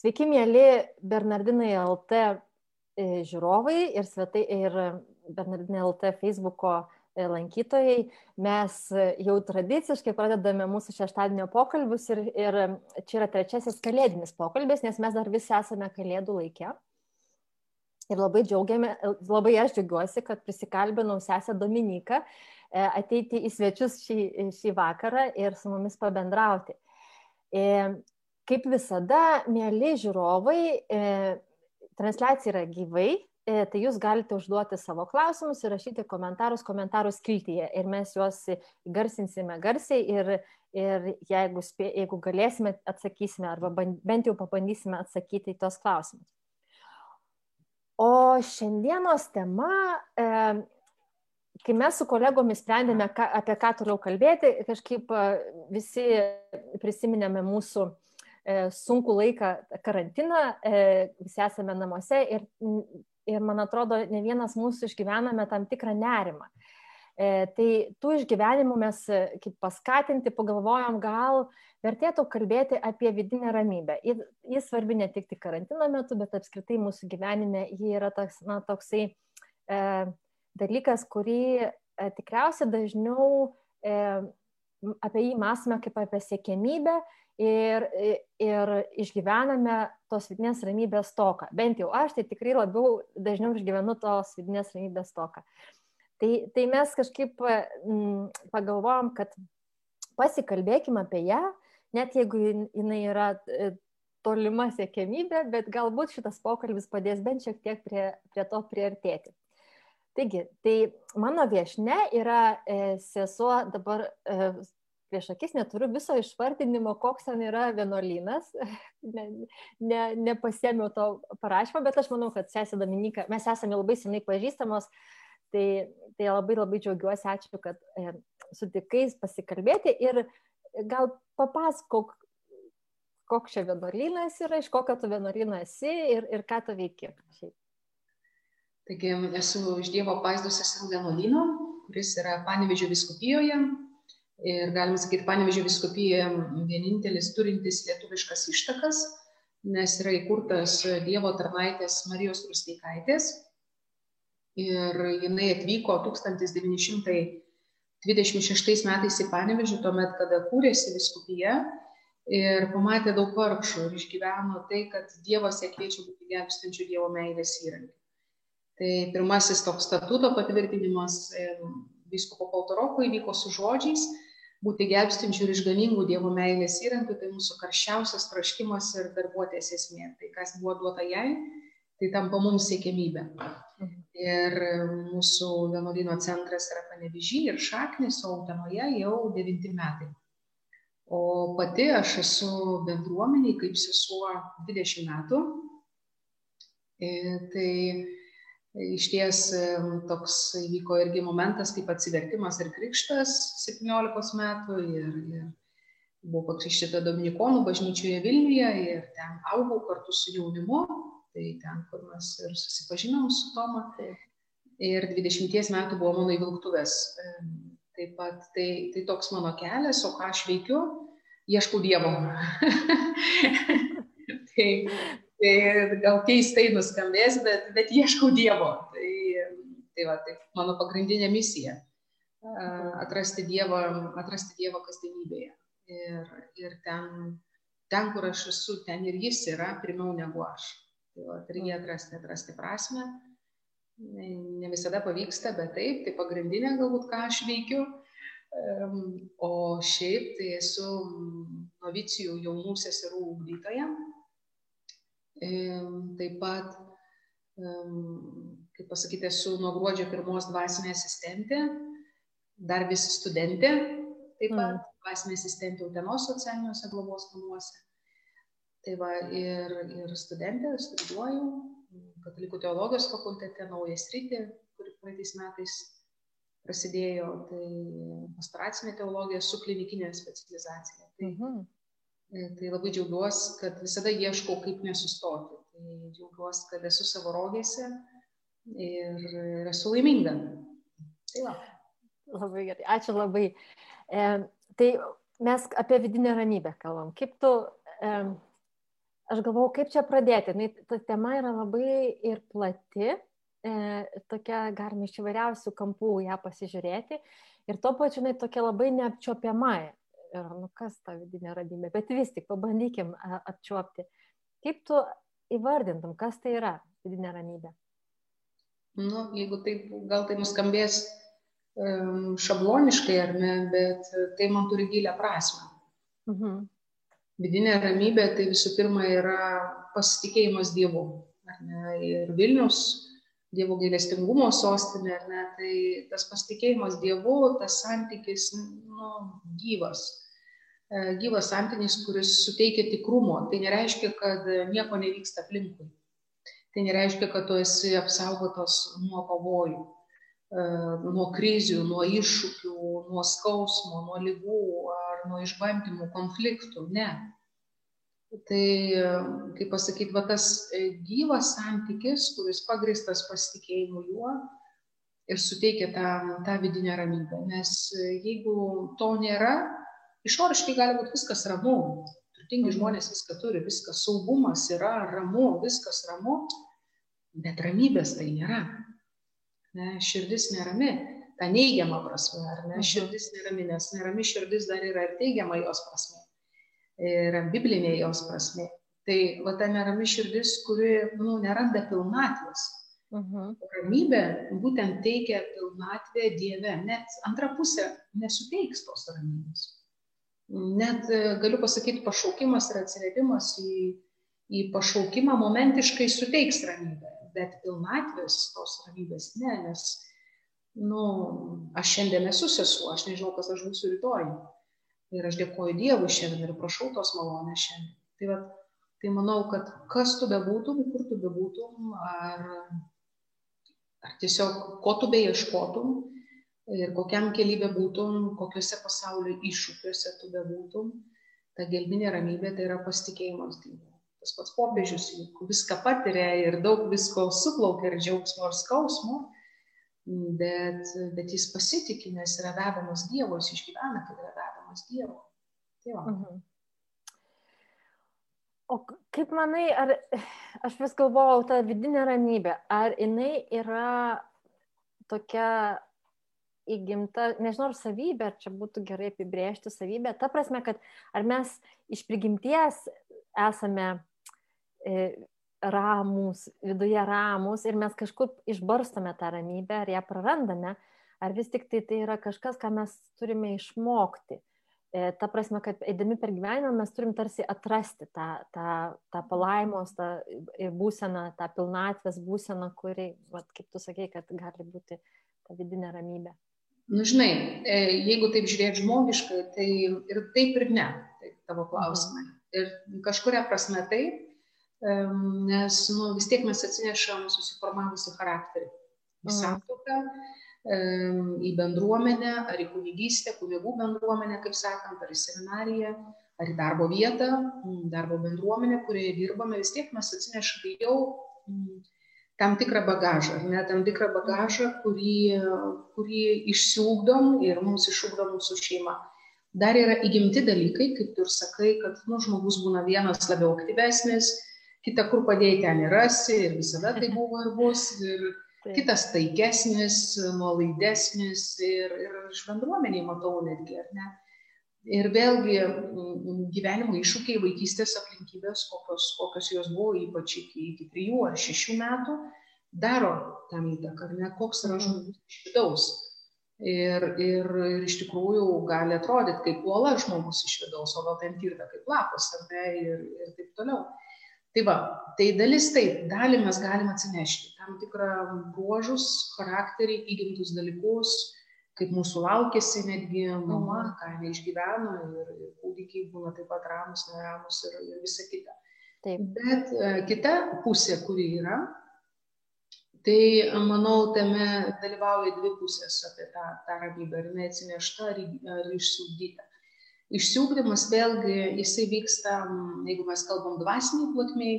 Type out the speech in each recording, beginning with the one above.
Sveiki, mėly Bernardinai LT e, žiūrovai ir, svetai, ir Bernardinai LT Facebook'o e, lankytojai. Mes jau tradiciškai pradedame mūsų šeštadienio pokalbius ir, ir čia yra trečiasis kalėdinis pokalbis, nes mes dar visi esame kalėdų laikė. Ir labai džiaugiame, labai aš džiaugiuosi, kad prisikalbinau sesę Dominiką e, ateiti į svečius šį, šį vakarą ir su mumis pabendrauti. Kaip visada, mėly žiūrovai, e, transliacija yra gyvai, e, tai jūs galite užduoti savo klausimus ir rašyti komentarus komentarų skiltyje ir mes juos garsinsime garsiai ir, ir jeigu, spė, jeigu galėsime, atsakysime arba bent jau pabandysime atsakyti į tos klausimus. O šiandienos tema, e, kai mes su kolegomis sprendėme, apie ką toliau kalbėti, kažkaip visi prisiminėme mūsų sunku laiką karantiną, e, visi esame namuose ir, ir man atrodo, ne vienas mūsų išgyvename tam tikrą nerimą. E, tai tų išgyvenimų mes kaip paskatinti pagalvojom, gal vertėtų kalbėti apie vidinę ramybę. Jis svarbi ne tik tai karantino metu, bet apskritai mūsų gyvenime ji yra toks, na, toksai e, dalykas, kurį e, tikriausiai dažniau e, apie jį mąstome kaip apie siekėmybę ir, ir išgyvename tos vidinės ramybės toką. Bent jau aš tai tikrai labiau dažniau išgyvenu tos vidinės ramybės toką. Tai, tai mes kažkaip m, mm, pagalvojom, kad pasikalbėkime apie ją, net jeigu jinai yra e, tolima siekėmybė, bet galbūt šitas pokalbis padės bent šiek tiek prie, prie to priartėti. Taigi, tai mano viešne yra e, sesuo dabar e, prieš akis neturiu viso išvardinimo, koks ten yra vienuolynas, ne, ne, nepasėmiau to parašymo, bet aš manau, kad sesė Dominika, mes esame labai senai pažįstamos, tai, tai labai labai džiaugiuosi, ačiū, kad e, sutikais pasikalbėti ir gal papasakok, koks čia vienuolynas yra, iš kokio tu vienuolyno esi ir, ir ką tu veiki. Šiaip. Taigi esu iš Dievo paizdos seserų vienuolyno, kuris yra Panevežio viskupijoje, ir galima sakyti, Panevežė viskupija vienintelis turintis lietuviškas ištakas, nes yra įkurtas Dievo tarnaitės Marijos Rusteikaitės. Ir jinai atvyko 1926 metais į Panevežį, tuomet, kada kūrėsi viskupija ir pamatė daug vargšų ir išgyveno tai, kad Dievas ją kviečia būti gelbstinčių Dievo meilės įrankiu. Tai pirmasis toks statuto patvirtinimas vyskupo Paltaroko įvyko su žodžiais, būti gelbstinčių ir išganingų Dievo meilės įrankių, tai mūsų karščiausias troškimas ir darbuotės esmė. Tai kas buvo duota jai, tai tampa mums siekėmybė. Ir mūsų vienuolino centras yra Panevižy ir Šaknis, o Utenoje jau devinti metai. O pati aš esu bendruomeniai kaip sesuo 20 metų. Ir e, tai Iš ties toks įvyko irgi momentas kaip atsivertimas ir krikštas 17 metų ir, ir buvau pakrikštyta Dominikonų bažnyčioje Vilniuje ir ten augau kartu su jaunimu, tai ten, kur mes ir susipažinom su Toma. Ir 20 metų buvo mano įvilktuvės. Taip pat tai, tai toks mano kelias, o ką aš veikiu, ieškau Dievo. tai Tai gal keistai nuskambės, bet, bet ieškau Dievo. Tai, tai, va, tai mano pagrindinė misija - atrasti Dievą, atrasti Dievą kasdienybėje. Ir, ir ten, ten, kur aš esu, ten ir jis yra pirmiau negu aš. Tai va, ir jį atrasti, atrasti prasme. Ne visada pavyksta, bet taip, tai pagrindinė galbūt, ką aš veikiu. O šiaip tai esu novicijų jaunų seserų ugdytoja Taip pat, kaip pasakyti, esu nuo gruodžio pirmos dvasinė asistentė, dar vis studentė, taip pat mm. dvasinė asistentė Utenos socialiniuose globos namuose. Tai va, ir, ir studentė, studijuoju Katalikų teologijos fakultete naują sritį, kuri praeitais metais prasidėjo, tai pastoracinė teologija su klinikinė specializacija. Tai, mm -hmm. Tai labai džiaugiuosi, kad visada ieškau, kaip nesustoti. Tai džiaugiuosi, kad esu savo rogėse ir esu laiminga. Tai va. Labai gerai, ačiū labai. E, tai mes apie vidinę ramybę kalbam. Kaip tu, e, aš galvau, kaip čia pradėti. Na, ta tema yra labai ir plati, e, tokia galime iš įvairiausių kampų ją pasižiūrėti ir tuo pačiu jinai tokia labai neapčiopiama. Ir, nu, kas ta vidinė radybė, bet vis tik pabandykim apčiuopti. Kaip tu įvardintum, kas tai yra vidinė ramybė? Nu, jeigu taip, gal tai nuskambės šabloniškai ar ne, bet tai man turi gilę prasme. Mhm vidinė ramybė tai visų pirma yra pasitikėjimas Dievu. Ir Vilnius, Dievo gailestingumo sostinė, ne, tai tas pasitikėjimas Dievu, tas santykis nu, gyvas. E, gyvas santykis, kuris suteikia tikrumo. Tai nereiškia, kad nieko nevyksta aplinkui. Tai nereiškia, kad tu esi apsaugotas nuo pavojų, e, nuo krizių, nuo iššūkių, nuo skausmo, nuo lygų ar nuo išbandymų, konfliktų. Ne. Tai, kaip pasakyti, va tas e, gyvas santykis, kuris pagristas pasitikėjimu juo ir suteikia tą, tą vidinę ramybę. Nes e, jeigu to nėra, išoriškai gali būti viskas ramu. Turtingi mhm. žmonės viską turi, viskas saugumas yra ramu, viskas ramu, bet ramybės tai nėra. Ne, širdis nerami, ta neigiama prasme, ar ne? Mhm. Širdis nerami, nes nerami širdis dar yra ir teigiama jos prasme. Ir biblinė jos prasme. Tai va ta nerami širdis, kuri, nu, neranda pilnatvės. Uh mhm. -huh. Ramybė būtent teikia pilnatvę Dieve, net antra pusė nesuteiks tos ramybės. Net galiu pasakyti, pašaukimas ir atsirėdimas į, į pašaukimą momentiškai suteiks ramybę, bet pilnatvės tos ramybės ne, nes, nu, aš šiandien esu sesuo, aš nežinau, kas aš būsiu rytoj. Ir aš dėkoju Dievui šiandien ir prašau tos malonės šiandien. Tai, va, tai manau, kad kas tu bebūtum, kur tu bebūtum, ar, ar tiesiog ko tu beieškotum ir kokiam keli bebūtum, kokiuose pasaulio iššūkiuose tu bebūtum, ta gelminė ramybė tai yra pasitikėjimas Dievu tas pats popiežius juk viską patiria ir daug visko suplaukia ir džiaugsmo ir skausmo, bet, bet jis pasitikė, nes yra vedamas Dievo, jis išgyvena, kad yra vedamas Dievo. Tai va. Mhm. O kaip manai, ar aš vis galvojau, ta vidinė ramybė, ar jinai yra tokia įgimta, nežinau, ar savybė, ar čia būtų gerai apibrėžti savybę, ta prasme, kad ar mes iš prigimties esame E, ramus, viduje ramus ir mes kažkur išbarstame tą ramybę ar ją prarandame, ar vis tik tai tai yra kažkas, ką mes turime išmokti. E, ta prasme, kad eidami per gyvenimą mes turim tarsi atrasti tą, tą, tą palaimos, tą būseną, tą pilnatvės būseną, kuri, vat, kaip tu sakei, kad gali būti ta vidinė ramybė. Nu, žinai, e, jeigu taip žiūrėti žmogiškai, tai ir taip ir ne, tai tavo klausimai. Mhm. Ir kažkuria prasme taip, nes nu, vis tiek mes atsinešam susiformavusi charakterį į mhm. santoką, į bendruomenę, ar į kunigystę, kunigų bendruomenę, kaip sakant, ar į seminariją, ar į darbo vietą, darbo bendruomenę, kurioje dirbame, vis tiek mes atsinešame jau tam tikrą bagažą, ar ne tam tikrą bagažą, kurį, kurį išsiugdom ir mums išugdo mūsų šeima. Dar yra įgimti dalykai, kaip tu ir sakai, kad nu, žmogus būna vienas labiau aktyvesnis, kitą kur padėjai ten ir rasi, ir visada tai buvo ir bus, ir Taip. kitas taikesnis, nuolaidesnis, ir, ir iš bendruomeniai matau netgi, ar ne. Ir vėlgi gyvenimo iššūkiai, vaikystės aplinkybės, kokios, kokios jos buvo, ypač iki, iki trijų ar šešių metų, daro tam įtaką, ar ne, koks yra mhm. žmogus iš vidaus. Ir, ir, ir iš tikrųjų gali atrodyti kaip uola žmogus iš vidaus, o gal ten tirta kaip lapas, ar ne, ir, ir taip toliau. Tai va, tai dalis taip, dalį mes galime atsinešti, tam tikrą bruožus, charakterį, įgimtus dalykus, kaip mūsų laukėsi netgi mama, mhm. ką jinai išgyveno ir, ir kūdikiai būna taip pat ramus, neramus ir, ir visa kita. Taip. Bet e, kita pusė, kuri yra, tai manau, tame dalyvauja dvi pusės apie tą, tą ramybę, ar jinai atsinešta, ar, ar išsiugdyta. Išsiugdymas vėlgi, jisai vyksta, jeigu mes kalbam dvasiniai plotmiai,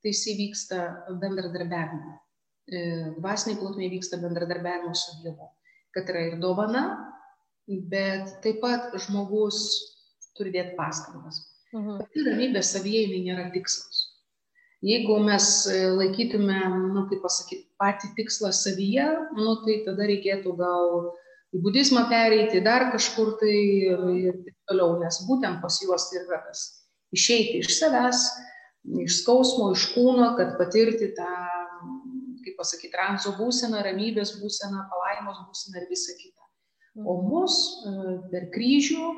tai jisai vyksta bendradarbiavimo. E, dvasiniai plotmiai vyksta bendradarbiavimo su Dievu, kad yra ir dovana, bet taip pat žmogus turi dėti pastangas. Mhm. Pati ramybė savyje jinai nėra tikslas. Jeigu mes laikytume, nu, kaip pasakyti, patį tikslą savyje, nu, tai tada reikėtų gal į budizmą pereiti, dar kažkur tai ir, ir taip toliau, nes būtent pas juos tai yra tas išeiti iš savęs, iš skausmo, iš kūno, kad patirti tą, kaip pasakyti, transo būseną, ramybės būseną, palaimos būseną ir visą kitą. O mhm. mus e, per kryžių e,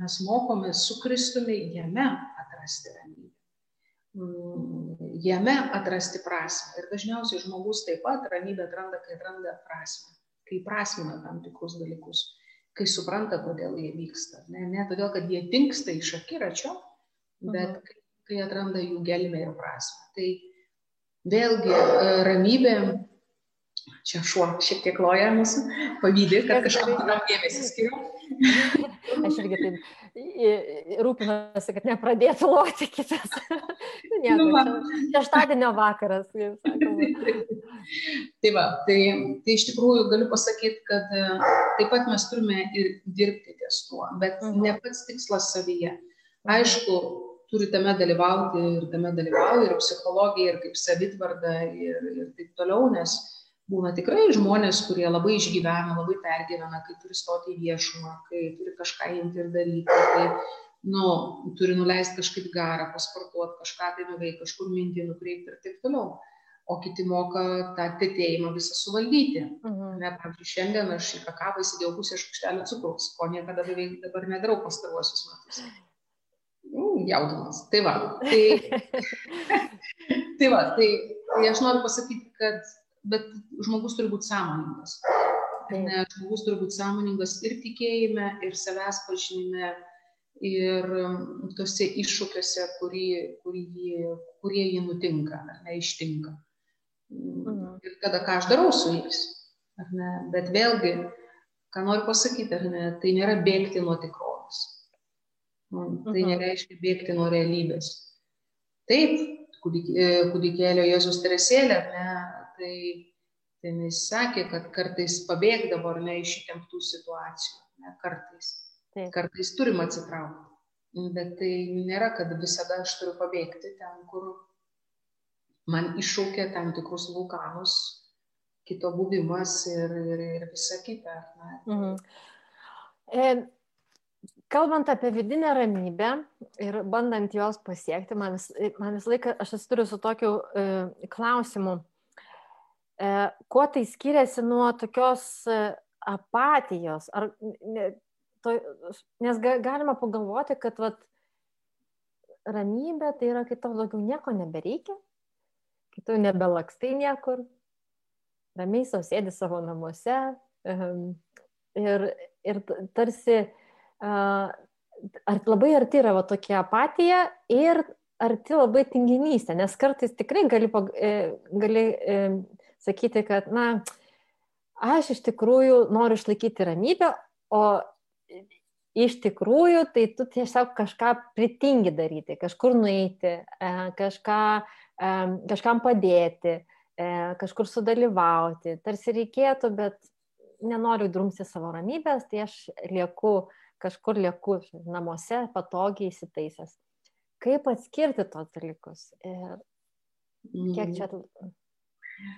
mes mokomės su Kristumi jame atrasti ramybę. Mm, jame atrasti prasme. Ir dažniausiai žmogus taip pat ramybę atranda, kai atranda prasme, kai prasmina tam tikrus dalykus, kai supranta, kodėl jie vyksta. Ne, ne todėl, kad jie tinksta iš akiračio, bet mhm. kai, kai atranda jų gelmę ir prasme. Tai vėlgi e, ramybė čia šuo šiek tiek loja mūsų, pavydė, kad kažkam tam dėmesį skiriu. Aš irgi taip rūpinuosi, kad nepradėtų loti kitas. Nu, nieko, nu, šeštadienio vakaras, tai va, tai, tai iš tikrųjų galiu pasakyti, kad e, taip pat mes turime ir dirbti ties tuo, bet mhm. ne pats tikslas savyje. Aišku, turi tame dalyvauti ir tame dalyvauja ir psichologija, ir kaip savitvarda ir, ir taip toliau, nes būna tikrai žmonės, kurie labai išgyvena, labai pergyvena, kai turi stoti į viešumą, kai turi kažką imti ir daryti, kai nu, turi nuleisti kažkaip garą, pasportuoti, kažką tai nuveikti, kažkur mintį nukreipti ir taip toliau. O kiti moka tą tėtėjimą visą suvaldyti. Mhm. Ne, pavyzdžiui, šiandien aš į kakavą įsidėjau pusę šaukštelio cukraus, ko niekada beveik dabar nedarau pastaruosius metus. Mm, jaudinas. Tai va. Tai, tai va, tai, tai aš noriu pasakyti, kad bet žmogus turi būti sąmoningas. Ne, žmogus turi būti sąmoningas ir tikėjime, ir savęs pažinime, ir um, tose iššūkiuose, kurie, kurie, kurie jį nutinka, ar ne, ištinka. Mhm. Ir tada ką aš darau su jais. Bet vėlgi, ką noriu pasakyti, ar ne, tai nėra bėgti nuo tikrovės. Nu, tai mhm. nereiškia bėgti nuo realybės. Taip, kūdikėlio Jėzus Teresėlė, ne, tai, tai jis sakė, kad kartais pabėgdavo ar ne iš įtemptų situacijų, ne, kartais. Taip. Kartais turim atsitraukti. Bet tai nėra, kad visada aš turiu pabėgti ten, kur man iššaukia tam tikrus vulkanus, kito buvimas ir, ir, ir visa kita. Mhm. Kalbant apie vidinę ramybę ir bandant jos pasiekti, man, vis, man visą laiką aš esu turiu su tokiu e, klausimu. E, kuo tai skiriasi nuo tokios e, apatijos? Ar, ne, to, nes ga, galima pagalvoti, kad vat, ramybė tai yra, kai tau daugiau nieko nebereikia, kai tu nebelakstai niekur, ramiai sausėdi savo namuose ir, ir tarsi ar labai arti yra va, tokia apatija ir arti labai tinginystė, nes kartais tikrai gali, e, gali sakyti, kad, na, aš iš tikrųjų noriu išlaikyti ramybę, o iš tikrųjų tai tu tiesiog kažką pritingi daryti, kažkur nueiti, e, kažką, e, kažkam padėti, e, kažkur sudalyvauti. Tarsi reikėtų, bet nenoriu drumsti savo ramybės, tai aš lieku kažkur lieku namuose, patogiai įsitaisęs. Kaip atskirti tos dalykus? Ir kiek čia mhm.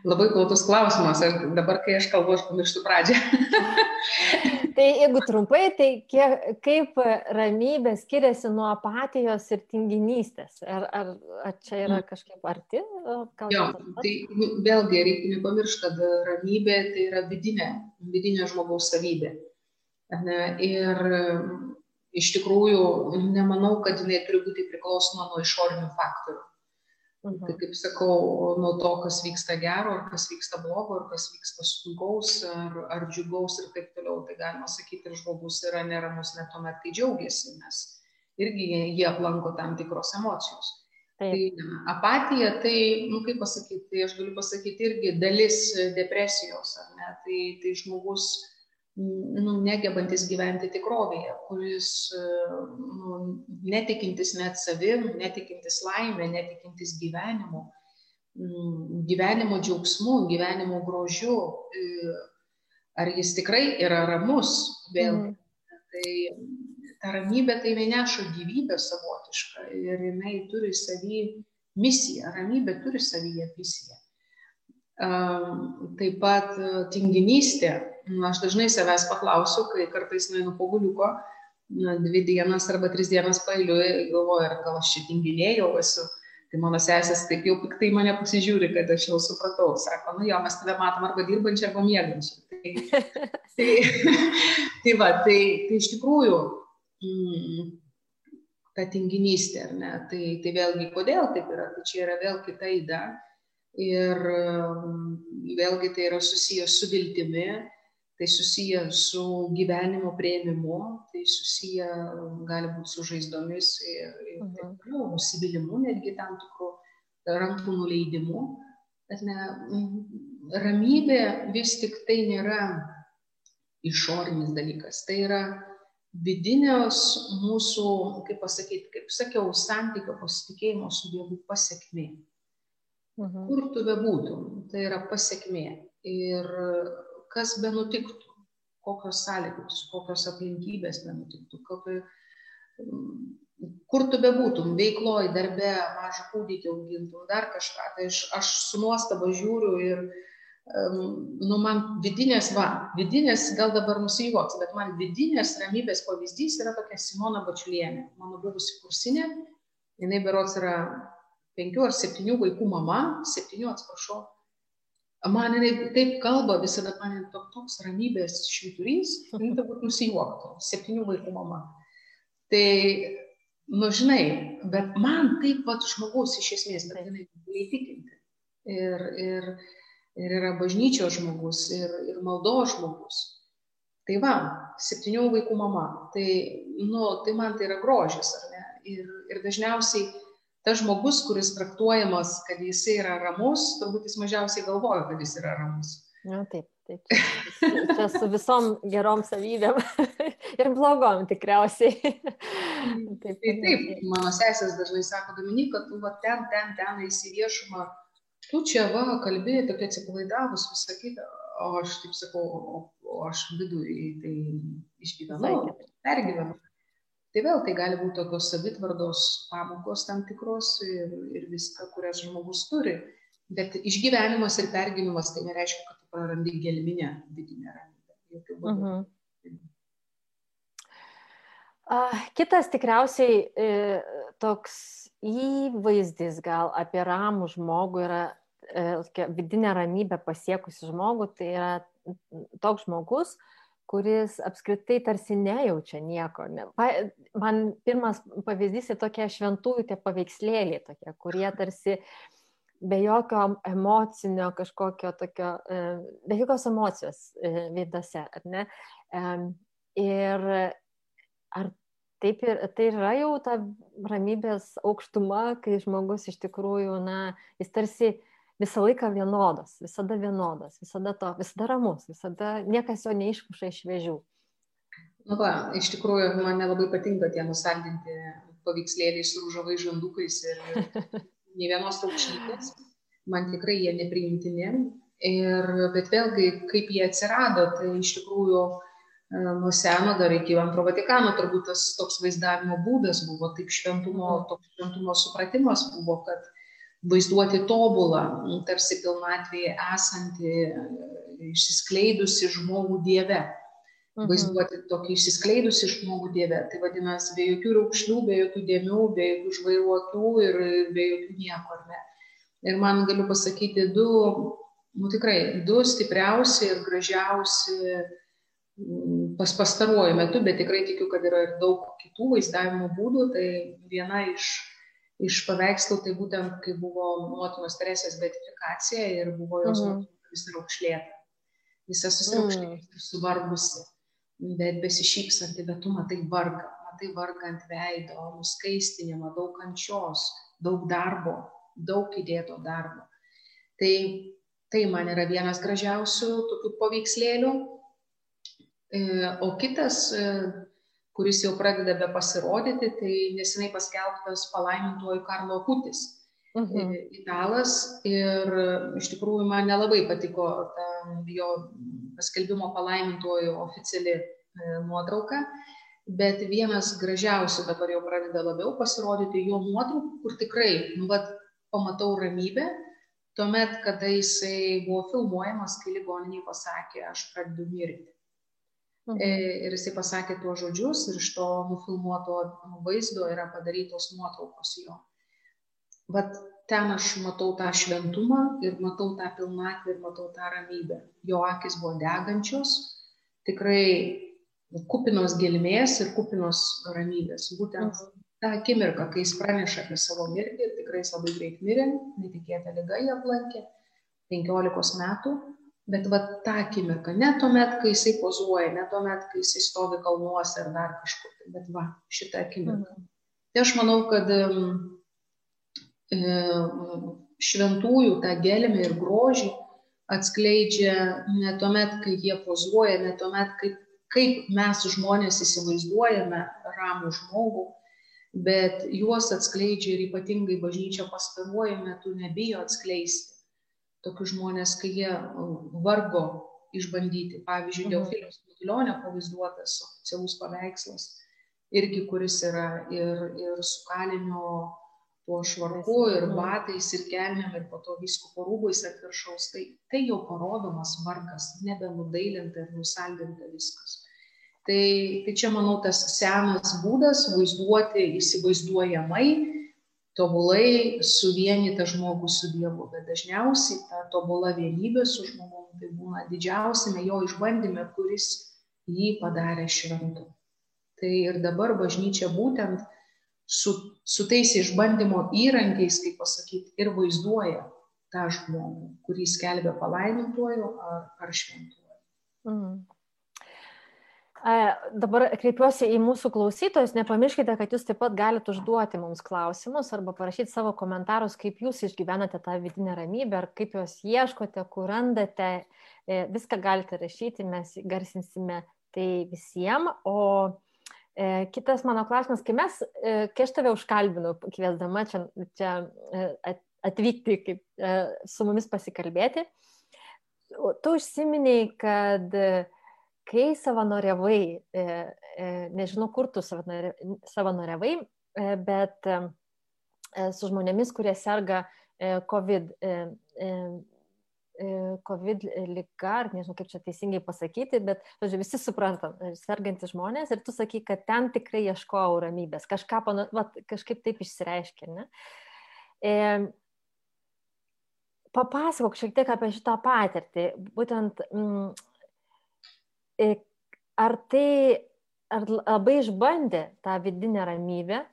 Labai plautus klausimas, aš dabar, kai aš kalbu, aš pamirštu pradžią. tai jeigu trumpai, tai kiek, kaip ramybė skiriasi nuo apatijos ir tinginystės? Ar, ar, ar čia yra mm. kažkaip arti? Jo, tai vėlgi reikia nepamiršti, kad ramybė tai yra vidinė, vidinė žmogaus savybė. Ne, ir iš tikrųjų nemanau, kad jinai turi būti priklausoma nuo išorinių faktorių. Mhm. Tai kaip sakau, nuo to, kas vyksta gero, ar kas vyksta blogo, ar kas vyksta sunkaus, ar, ar džiugaus ir taip toliau, tai galima sakyti, ir žmogus yra neramus net tuomet, kai džiaugiasi, nes irgi jie aplanko tam tikros emocijos. Taip. Tai apatija, tai, nu, kaip pasakyti, tai aš galiu pasakyti irgi dalis depresijos, ar ne, tai, tai žmogus nu, negebantis gyventi tikrovėje, kuris nu, netikintis net savim, netikintis laimė, netikintis gyvenimu, mm, gyvenimo džiaugsmu, gyvenimo grožiu. E, ar jis tikrai yra ramus vėl? Mm. Tai ta ramybė tai neša gyvybę savotišką ir jinai turi savį misiją. Ramybė turi savyje misiją. Taip pat e, tinginystė. Aš dažnai savęs paklausiu, kai kartais nueinu po guliuko, dvi dienas arba tris dienas pailiui, galvoju, ar gal aš čia tinginėjau esu. Tai mano sesės taip jau piktai mane pasižiūri, kad aš jau supratau. Sako, nu jo, mes tave matom arba dirbančią, arba mėgančią. Tai, tai, tai va, tai, tai iš tikrųjų mm, ta tinginystė, ar ne? Tai, tai vėlgi, kodėl taip yra? Tai čia yra vėl kita įda ir vėlgi tai yra susijęs su viltimi, tai susiję su gyvenimo prieimimu, tai susiję gali būti su žaizdomis ir, ir taip mhm. toliau, nusivylimu, netgi tam tikrų rankų nuleidimu. Ne, ramybė vis tik tai nėra išorinis dalykas, tai yra vidinės mūsų, kaip pasakyti, kaip sakiau, santykio pasitikėjimo su Dievu pasiekmė. Mhm. Kur tu bebūtum, tai yra pasiekmė. Ir kas be nutiktų, kokios sąlygos, kokios aplinkybės be nutiktų, kokio, kur tu bebūtum, veikloj, darbe, mažą kūdikį augintum, dar kažką. Tai aš, aš su nuostaba žiūriu ir, nu, man vidinės, va, vidinės, gal dabar nusijuoks, bet man vidinės ramybės pavyzdys yra tokia Simona Bačiulienė, mano buvusi kursinė, jinai berots yra penkių ar septynių vaikų mama, septynių atsiprašau, man jinai taip kalba visada, man toks, ramybės švyturys, jinai turbūt nusijuoktų, septynių vaikų mama. Tai, nu žinai, bet man taip pat žmogus iš esmės, bet jinai įtikinti. Ir, ir, ir yra bažnyčios žmogus, ir, ir maldo žmogus. Tai va, septynių vaikų mama. Tai, nu, tai man tai yra grožis, ar ne? Ir, ir dažniausiai tas žmogus, kuris traktuojamas, kad jis yra ramus, turbūt jis mažiausiai galvoja, kad jis yra ramus. Na, taip, taip. Čia su visom gerom savybėm ir blogom tikriausiai. taip, taip, taip. Mano sesės dažnai sako, Dominika, tu va ten, ten, ten eisi viešumą, tu čia va, kalbėjai, tokia atsipalaidavus, visą kitą. O aš taip sakau, o, o aš viduje tai išgyvenau, pergyvenau. Tai vėl tai gali būti tokios savitvardos pamokos tam tikros ir, ir viską, kurias žmogus turi. Bet išgyvenimas ir pergyvenimas tai nereiškia, kad tu prarandi gelminę vidinę ramybę. Uh mhm. -huh. Kitas tikriausiai e, toks įvaizdis gal apie ramų žmogų yra e, vidinę ramybę pasiekusi žmogų, tai yra toks žmogus, kuris apskritai tarsi nejaučia nieko. Ne. Man pirmas pavyzdys yra tokie šventųjų tie paveikslėliai, tokie, kurie tarsi be jokio emocinio kažkokio tokio, e, be jokios emocijos e, veidose, ar ne? Ir ar taip ir tai yra jau ta ramybės aukštuma, kai žmogus iš tikrųjų, na, jis tarsi visą laiką vienodas, visada vienodas, visada to, visada ramus, visada niekas jo neišmuša iš vėžių. Nu va, iš tikrųjų, man nelabai patinka tie nusaldinti paveikslėliai su rūžavai žandukais ir nei vienos raukšlytės. Man tikrai jie nepriimtini. Ir, bet vėlgi, kaip jie atsirado, tai iš tikrųjų e, nuo seno dar iki antro Vatikano turbūt tas toks vaizdavimo būdas buvo, taip šventumo, toks šventumo supratimas buvo, kad vaizduoti tobulą, tarsi pilnatvėje esantį, išsiskleidusi žmogų Dieve. Mhm. Vaizduoti tokį išsiskleidusi žmogų Dieve. Tai vadinasi, be jokių raukšlių, be jokių dėmių, be jokių žvairuotų ir be jokių nieko. Ne? Ir man galiu pasakyti du, nu tikrai, du stipriausi ir gražiausi pas pastaruoju metu, bet tikrai tikiu, kad yra ir daug kitų vaizdavimo būdų. Tai viena iš iš paveikslų, tai būtent kai buvo motinos Teresės beatifikacija ir buvo jos mm. motina visa raukšlėta, visa susiraukšlėta, mm. suvargusi, bet besišypsanti, bet tu matai vargą, matai vargą ant veido, nuskaistinimą, daug kančios, daug darbo, daug įdėto darbo. Tai, tai man yra vienas gražiausių tokių paveikslėlių. E, o kitas e, kuris jau pradeda be pasirodyti, tai nesenai paskelbtas palaimintuoju Karlo Kutis, mhm. italas. Ir iš tikrųjų man nelabai patiko ta jo paskelbimo palaimintuoju oficiali e, nuotrauka, bet vienas gražiausių dabar jau pradeda labiau pasirodyti jo nuotraukų, kur tikrai, nu, vat, pamatau ramybę, tuomet, kada jisai buvo filmuojamas, kai ligoniniai pasakė, aš pradedu mirti. Mhm. E, ir jisai pasakė tuos žodžius ir iš to nufilmuoto vaizdo yra padarytos nuotraukos jo. Vat ten aš matau tą šventumą ir matau tą pilnatvę ir matau tą ramybę. Jo akis buvo degančios, tikrai kupinos gelmės ir kupinos ramybės. Būtent mhm tą akimirką, kai jis praneša apie savo mirtį ir tikrai jis labai greit mirė, netikėta lyga jį aplankė, 15 metų, bet va tą akimirką, ne tuomet, kai jisai pozuoja, ne tuomet, kai jisai stovi kalnuose ar dar kažkur, bet va šitą akimirką. Mhm. Tai aš manau, kad e, šventųjų tą gelmę ir grožį atskleidžia ne tuomet, kai jie pozuoja, ne tuomet, kaip, kaip mes žmonės įsivaizduojame ramų žmogų, bet juos atskleidžia ir ypatingai bažnyčia pastaruoju metu nebijo atskleisti tokius žmonės, kai jie vargo išbandyti. Pavyzdžiui, mhm. Teofiliaus Matulionio pavaizduotas oficialus paveikslas, irgi kuris yra ir, ir su kalinio tuo švarku, ir mhm. batais, ir kelniam, ir po to viskupo rūbais ant viršaus. Tai, tai jau parodomas vargas, nebenudailinta ir nusaldinta viskas. Tai, tai čia, manau, tas senas būdas vaizduoti įsivaizduojamai, tobulai suvienytą žmogų su Dievu, bet dažniausiai ta tobula vienybė su žmogumi tai būna didžiausiame jo išbandyme, kuris jį padarė šventu. Tai ir dabar bažnyčia būtent su, su tais išbandymo įrankiais, kaip pasakyti, ir vaizduoja tą žmogų, kurį skelbia palaimintuoju ar, ar šventuoju. Mm. Dabar kreipiuosi į mūsų klausytojus, nepamirškite, kad jūs taip pat galite užduoti mums klausimus arba parašyti savo komentarus, kaip jūs išgyvenate tą vidinę ramybę, ar kaip jos ieškote, kur randate. E, viską galite rašyti, mes garsinsime tai visiems. O e, kitas mano klausimas, kai mes, e, kai aš tave užkalbinu, kviesdama čia, čia atvykti kaip, su mumis pasikalbėti, tu užsiminiai, kad kai savanoriavai, e, e, nežinau, kur tu savanoriavai, e, bet su žmonėmis, kurie serga COVID, COVID lyga, ar nežinau, kaip čia teisingai pasakyti, bet, žodžiu, visi suprantam, sergantys žmonės ir tu sakai, kad ten tikrai ieškojau ramybės, kažką, va, kažkaip taip išsireiškia, ne? E, papasakok šiek tiek apie šitą patirtį, būtent mm, ar tai, ar labai išbandė tą vidinę ramybę,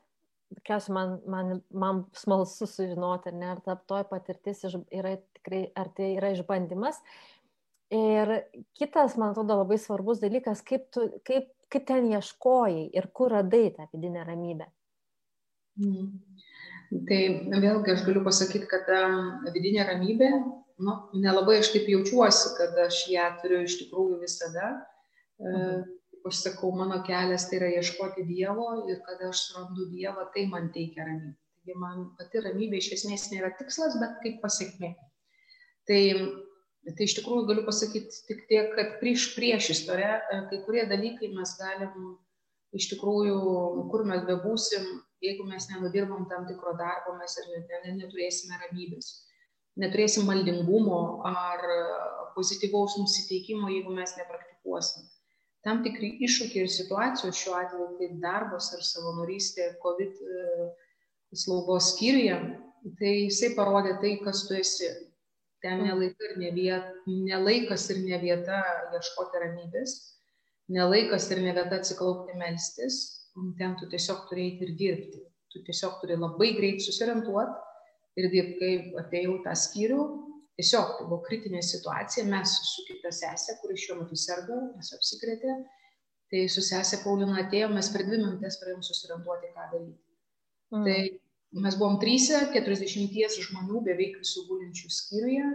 kas man, man, man smalsu sužinoti, ne, ar ta toj patirtis yra tikrai, ar tai yra išbandymas. Ir kitas, man atrodo, labai svarbus dalykas, kaip, tu, kaip, kaip ten ieškojai ir kur radai tą vidinę ramybę. Mm. Tai vėlgi aš galiu pasakyti, kad ta vidinė ramybė, nu, nelabai aš taip jaučiuosi, kad aš ją turiu iš tikrųjų visada. Kaip aš sakau, mano kelias tai yra ieškoti Dievo ir kada aš surandu Dievą, tai man teikia ramybę. Taigi man pati ramybė iš esmės nėra tikslas, bet kaip pasiekmė. Tai, tai iš tikrųjų galiu pasakyti tik tiek, kad prieš prieš istorę kai kurie dalykai mes galim iš tikrųjų, kur mes bebūsim, jeigu mes nenudirbam tam tikro darbo, mes ir net, net, neturėsime ramybės. Neturėsim maldingumo ar pozityvaus nusiteikimo, jeigu mes nepraktikuosim tam tikri iššūkiai ir situacijos šiuo atveju, kaip darbas ar savanorystė COVID e, slaugos skyriuje, tai jisai parodė tai, kas tu esi. Ten nelaikas ir ne, vieta, nelaikas ir ne vieta ieškoti ramybės, nelaikas ir ne vieta atsiklaupti melstis, ten tu tiesiog turėjai ir dirbti. Tu tiesiog turi labai greit susirentuoti ir dirbti, kai atėjau tą skyrių, tiesiog tai buvo kritinė situacija, mes su kita sesė, kuri šiuo metu serga, mes apsikrėtė, tai su sesė Paulina atėjome, mes per dvi minutės pradėjome susiranduoti, ką daryti. Mm. Tai mes buvom trysia, 40 žmonių beveik visų gulinčių skyriuje,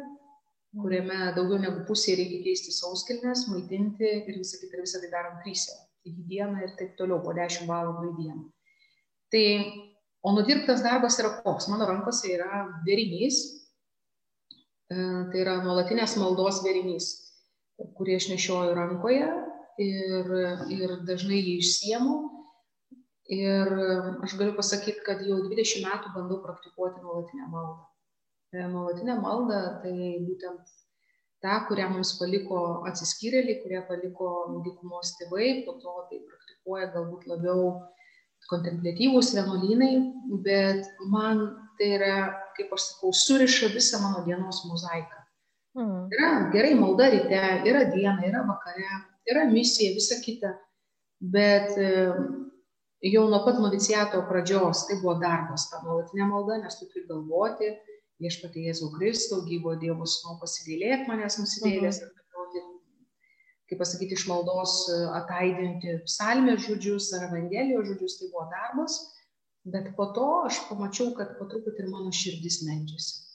kuriame daugiau negu pusė reikia keisti sauskilnes, maitinti ir visą kitą, visą tai darom trysia. Į dieną ir taip toliau, po 10 valandų į dieną. Tai, o nudirbtas darbas yra koks? Mano rankose yra derinys, tai yra nuolatinės maldos verinys, kurį aš nešioju rankoje ir, ir dažnai jį išsiemu. Ir aš galiu pasakyti, kad jau 20 metų bandau praktikuoti nuolatinę maldą. nuolatinę maldą, tai būtent tą, kurią mums paliko atsiskyrėliai, kurie paliko dykumos tėvai, po to tai praktikuoja galbūt labiau kontemplatyvūs vienuolynai, bet man tai yra, kaip aš sakau, suriša visą mano dienos mozaiką. Mm. Yra gerai malda ryte, yra diena, yra vakare, yra misija, visa kita, bet jau nuo pat noviciato pradžios tai buvo darbas, ta nuolatinė malda, nes tu turi galvoti, viešpatie Jėzau Kristau, gyvo Dievo sūnau pasigailėk manęs nusidėlės, mhm. kaip pasakyti, iš maldos e, ataidinti psalmės žodžius ar evangelijos žodžius, tai buvo darbas, bet po to aš pamačiau, kad po truputį ir mano širdis medžiasi.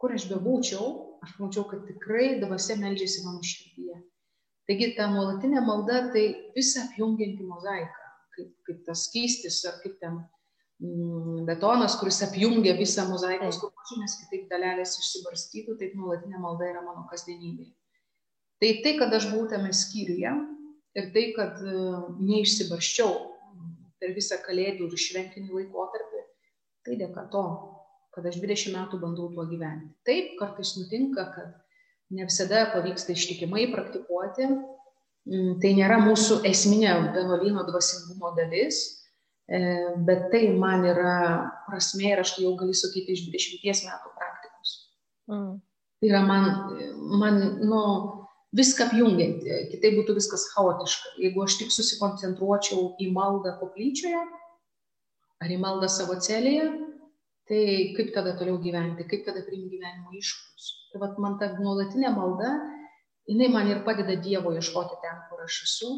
Kur aš bebūčiau, aš pamačiau, kad tikrai dvasia medžiasi mano širdyje. Taigi ta nuolatinė malda tai visą apjungianti mozaiką kaip, kaip tas skystis, ar kaip ten mm, betonas, kuris apjungia visą mozaikos grupuočių, nes kitaip dalelės išsibarstytų, taip nuolatinė malda yra mano kasdienybė. Tai tai, kad aš buvau tame skyriuje ir tai, kad uh, neišsibarščiau per visą kalėdų ir šventinį laikotarpį, tai dėka to, kad aš 20 metų bandau tuo gyventi. Taip, kartais nutinka, kad ne visada pavyksta ištikimai praktikuoti, Mm, tai nėra mūsų esminė vienuolyno dvasingumo dalis, e, bet tai man yra prasme ir aš tai jau galiu sakyti iš 20 metų praktikos. Mm. Tai yra man, man nu, viską apjungianti, kitaip būtų viskas chaotiška. Jeigu aš tik susikoncentruočiau į maldą koplyčioje ar į maldą savo celėje, tai kaip tada toliau gyventi, kaip tada priimti gyvenimo iššūkius. Tai vat man ta nuolatinė malda jinai man ir padeda Dievo ieškoti ten, kur aš esu.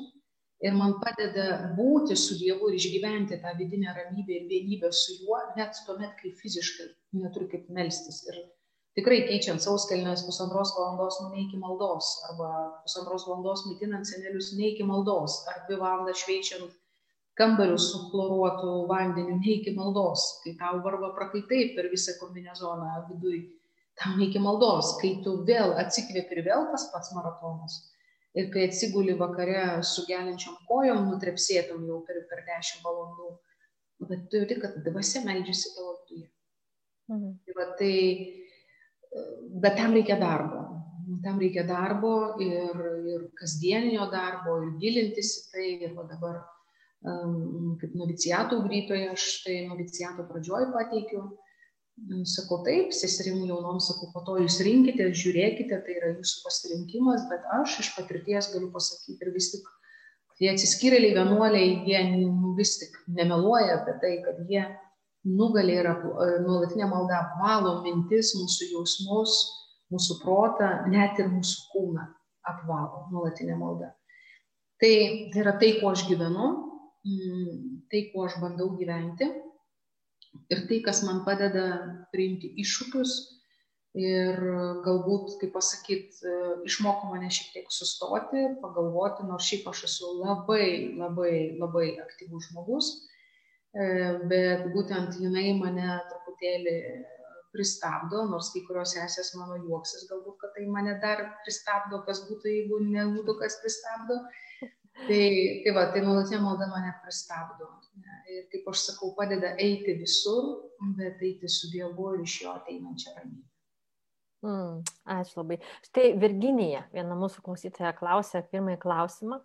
Ir man padeda būti su Dievu ir išgyventi tą vidinę ramybę ir vienybę su juo, net tuomet, kai fiziškai neturiu kaip melstis. Ir tikrai keičiant sauskelnes pusantros valandos neiki maldos, arba pusantros valandos maitinant senelius neiki maldos, ar dvi valandas šveičiant kambarius su chloruotu vandeniu neiki maldos, kai tau varva prakaitai per visą kombinezoną viduje tam reikia maldos, kai tu vėl atsikvėpi ir vėl tas pats maratonas. Ir kai atsiguli vakare su gelinčiam kojom, nutrepsėtum jau per, per 10 valandų, bet tu jauti, kad dvasia meldžiasi tavo viduje. Mhm. Tai, va, tai, bet tam reikia darbo. Tam reikia darbo ir, ir kasdieninio darbo, ir gilintis į tai. Ir dabar, um, kaip noviciato ugdytoja, aš tai noviciato pradžioj pateikiu Sakau taip, seserim jaunom sakau, po to jūs rinkite, žiūrėkite, tai yra jūsų pasirinkimas, bet aš iš patirties galiu pasakyti ir vis tik tie atsiskyrėliai vienuoliai, jie vis tik nemeluoja apie tai, kad jie nugalė ir nuolatinė malda apvalo mintis, mūsų jausmus, mūsų protą, net ir mūsų kūną apvalo nuolatinė malda. Tai yra tai, kuo aš gyvenu, tai, kuo aš bandau gyventi ir tai, kas man padeda priimti iššūkius ir galbūt, kaip pasakyti, išmoko mane šiek tiek sustoti, pagalvoti, nors šiaip aš esu labai, labai, labai aktyvus žmogus, e, bet būtent jinai mane truputėlį pristabdo, nors kai kurios esės mano juoksis, galbūt, kad tai mane dar pristabdo, kas būtų, jeigu nebūtų kas pristabdo. Tai, tai va, tai nuolatinė malda mane pristabdo ir, kaip aš sakau, padeda eiti visur, bet eiti su Dievu ir iš jo ateinančią ramybę. Mm, ačiū labai. Štai Virginija, viena mūsų klausytoja klausė pirmąjį klausimą.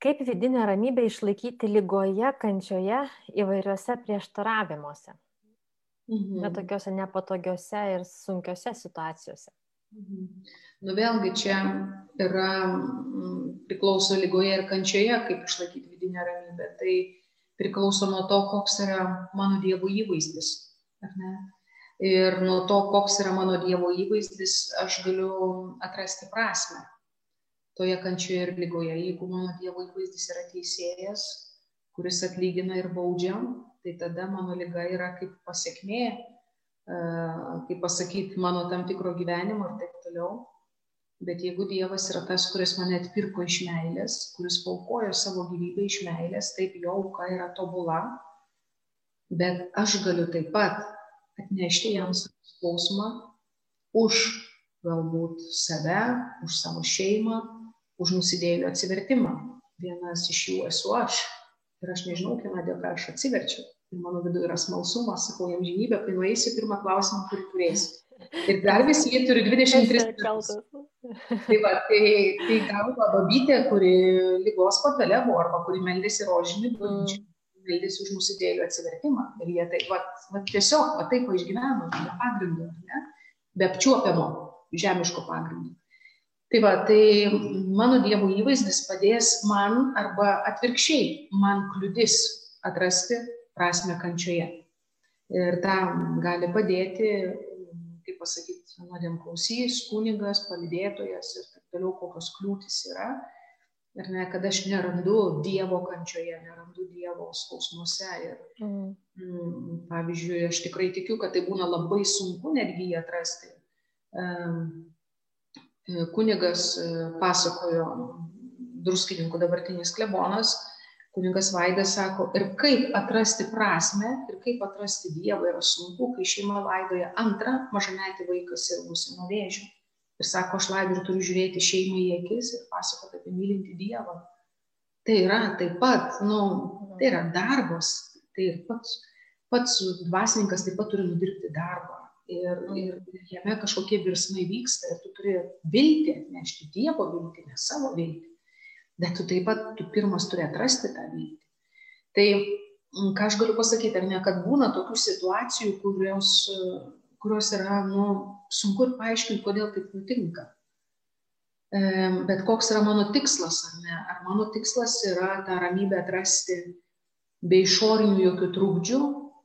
Kaip vidinę ramybę išlaikyti lygoje, kančioje, įvairiuose prieštaravimuose? Mhm. Bet tokiuose nepatogiuose ir sunkiuose situacijose. Mhm. Nu vėlgi čia yra priklauso lygoje ir kančioje, kaip išlaikyti vidinę ramybę. Tai priklauso nuo to, koks yra mano Dievo įvaizdis. Ir nuo to, koks yra mano Dievo įvaizdis, aš galiu atrasti prasme toje kančioje ir lygoje. Jeigu mano Dievo įvaizdis yra teisėjas, kuris atlygina ir baudžia, tai tada mano lyga yra kaip pasiekmė, kaip pasakyti, mano tam tikro gyvenimo ir taip toliau. Bet jeigu Dievas yra tas, kuris mane atpirko iš meilės, kuris paukojo savo gyvybę iš meilės, taip jo auka yra tobula, bet aš galiu taip pat atnešti jam skausmą už galbūt save, už savo šeimą, už nusidėlių atsivertimą. Vienas iš jų esu aš ir aš nežinau, kieno dėka aš atsiverčiau. Ir mano viduje yra smalsumas, sakau, jam žinybė, kai nueisi pirmą klausimą, kurį turėsi. Ir dar visi jie turi 23 metus. Tai va, tai, tai galva babytė, kuri lygos patale buvo, arba kuri meldėsi rožinį, mm. meldėsi už nusidėlių atsivertimą. Ir jie tai, va, va tiesiog, va taip išgyveno, be pagrindo, ne? be apčiuopiamo, žemiško pagrindo. Tai va, tai mano Dievo įvaizdis padės man arba atvirkščiai, man kliudis atrasti prasme kančioje. Ir tam gali padėti kaip pasakyt, nuodėmklausys, kunigas, palidėtojas ir taip toliau, kokios kliūtis yra. Ir ne, kad aš nerandu Dievo kančioje, nerandu Dievo skausmuose. Ir, mm. Mm, pavyzdžiui, aš tikrai tikiu, kad tai būna labai sunku netgi jį atrasti. Kunigas e, pasakojo, druskininkų dabartinis klebonas, Kuningas Vaidas sako, ir kaip atrasti prasme, ir kaip atrasti Dievą yra sunku, kai šeima laidoja antrą mažametį vaiką sirgusi nuo vėžio. Ir sako, aš laidų turiu žiūrėti šeimai į akis ir pasakoti apie mylinti Dievą. Tai yra taip pat, nu, tai yra darbas, tai ir pats, pats dvasininkas taip pat turi nudirbti darbą. Ir, ir jame kažkokie virsmai vyksta ir tu turi viltį atnešti Dievo viltį, ne savo viltį bet tu taip pat, tu pirmas turi atrasti tą viltį. Tai ką aš galiu pasakyti, ar ne, kad būna tokių situacijų, kurios, kurios yra, nu, sunku ir paaiškinti, kodėl taip nutinka. Bet koks yra mano tikslas, ar ne? Ar mano tikslas yra tą ramybę atrasti be išorinių jokių trūkdžių,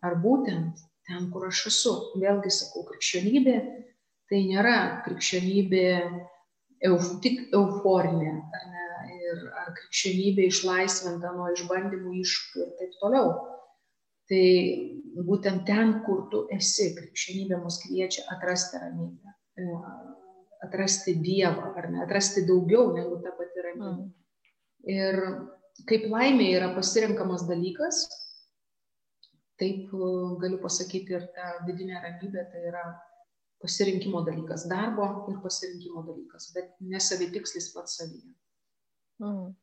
ar būtent ten, kur aš esu. Vėlgi sakau, krikščionybė tai nėra krikščionybė euf, tik euforinė, ar ne? ir ar krikščionybė išlaisvinta nuo išbandymų iššūkių ir taip toliau. Tai būtent ten, kur tu esi, krikščionybė mus kviečia atrasti ramybę, e, atrasti Dievą, ar ne, atrasti daugiau negu ta pati ramybė. Mm. Ir kaip laimė yra pasirinkamas dalykas, taip e, galiu pasakyti ir ta vidinė ramybė, tai yra pasirinkimo dalykas, darbo ir pasirinkimo dalykas, bet nesavitikslis pats savyje. Mm.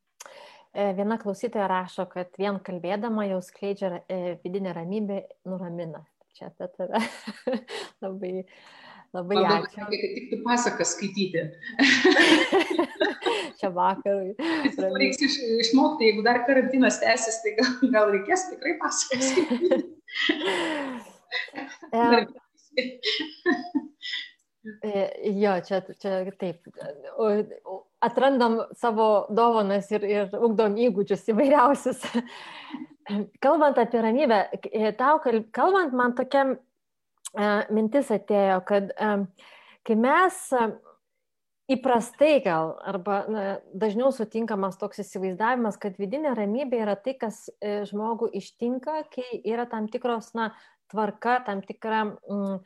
E, viena klausytoja rašo, kad vien kalbėdama jau skleidžia e, vidinę ramybę, nuramina. Čia apie tave. labai, labai Man ačiū. Reikia tik tu pasakas skaityti. Čia vakarui. Reiks iš, išmokti, jeigu dar karantinas tęsis, tai gal, gal reikės tikrai pasakas skaityti. E, jo, čia, čia taip. Atrandam savo dovanas ir, ir ugdom įgūdžius įvairiausius. Kalbant apie ramybę, e, tau kalbant, man tokia e, mintis atėjo, kad kai mes įprastai gal, arba na, dažniau sutinkamas toks įsivaizdavimas, kad vidinė ramybė yra tai, kas žmogų ištinka, kai yra tam tikros na, tvarka, tam tikra mm,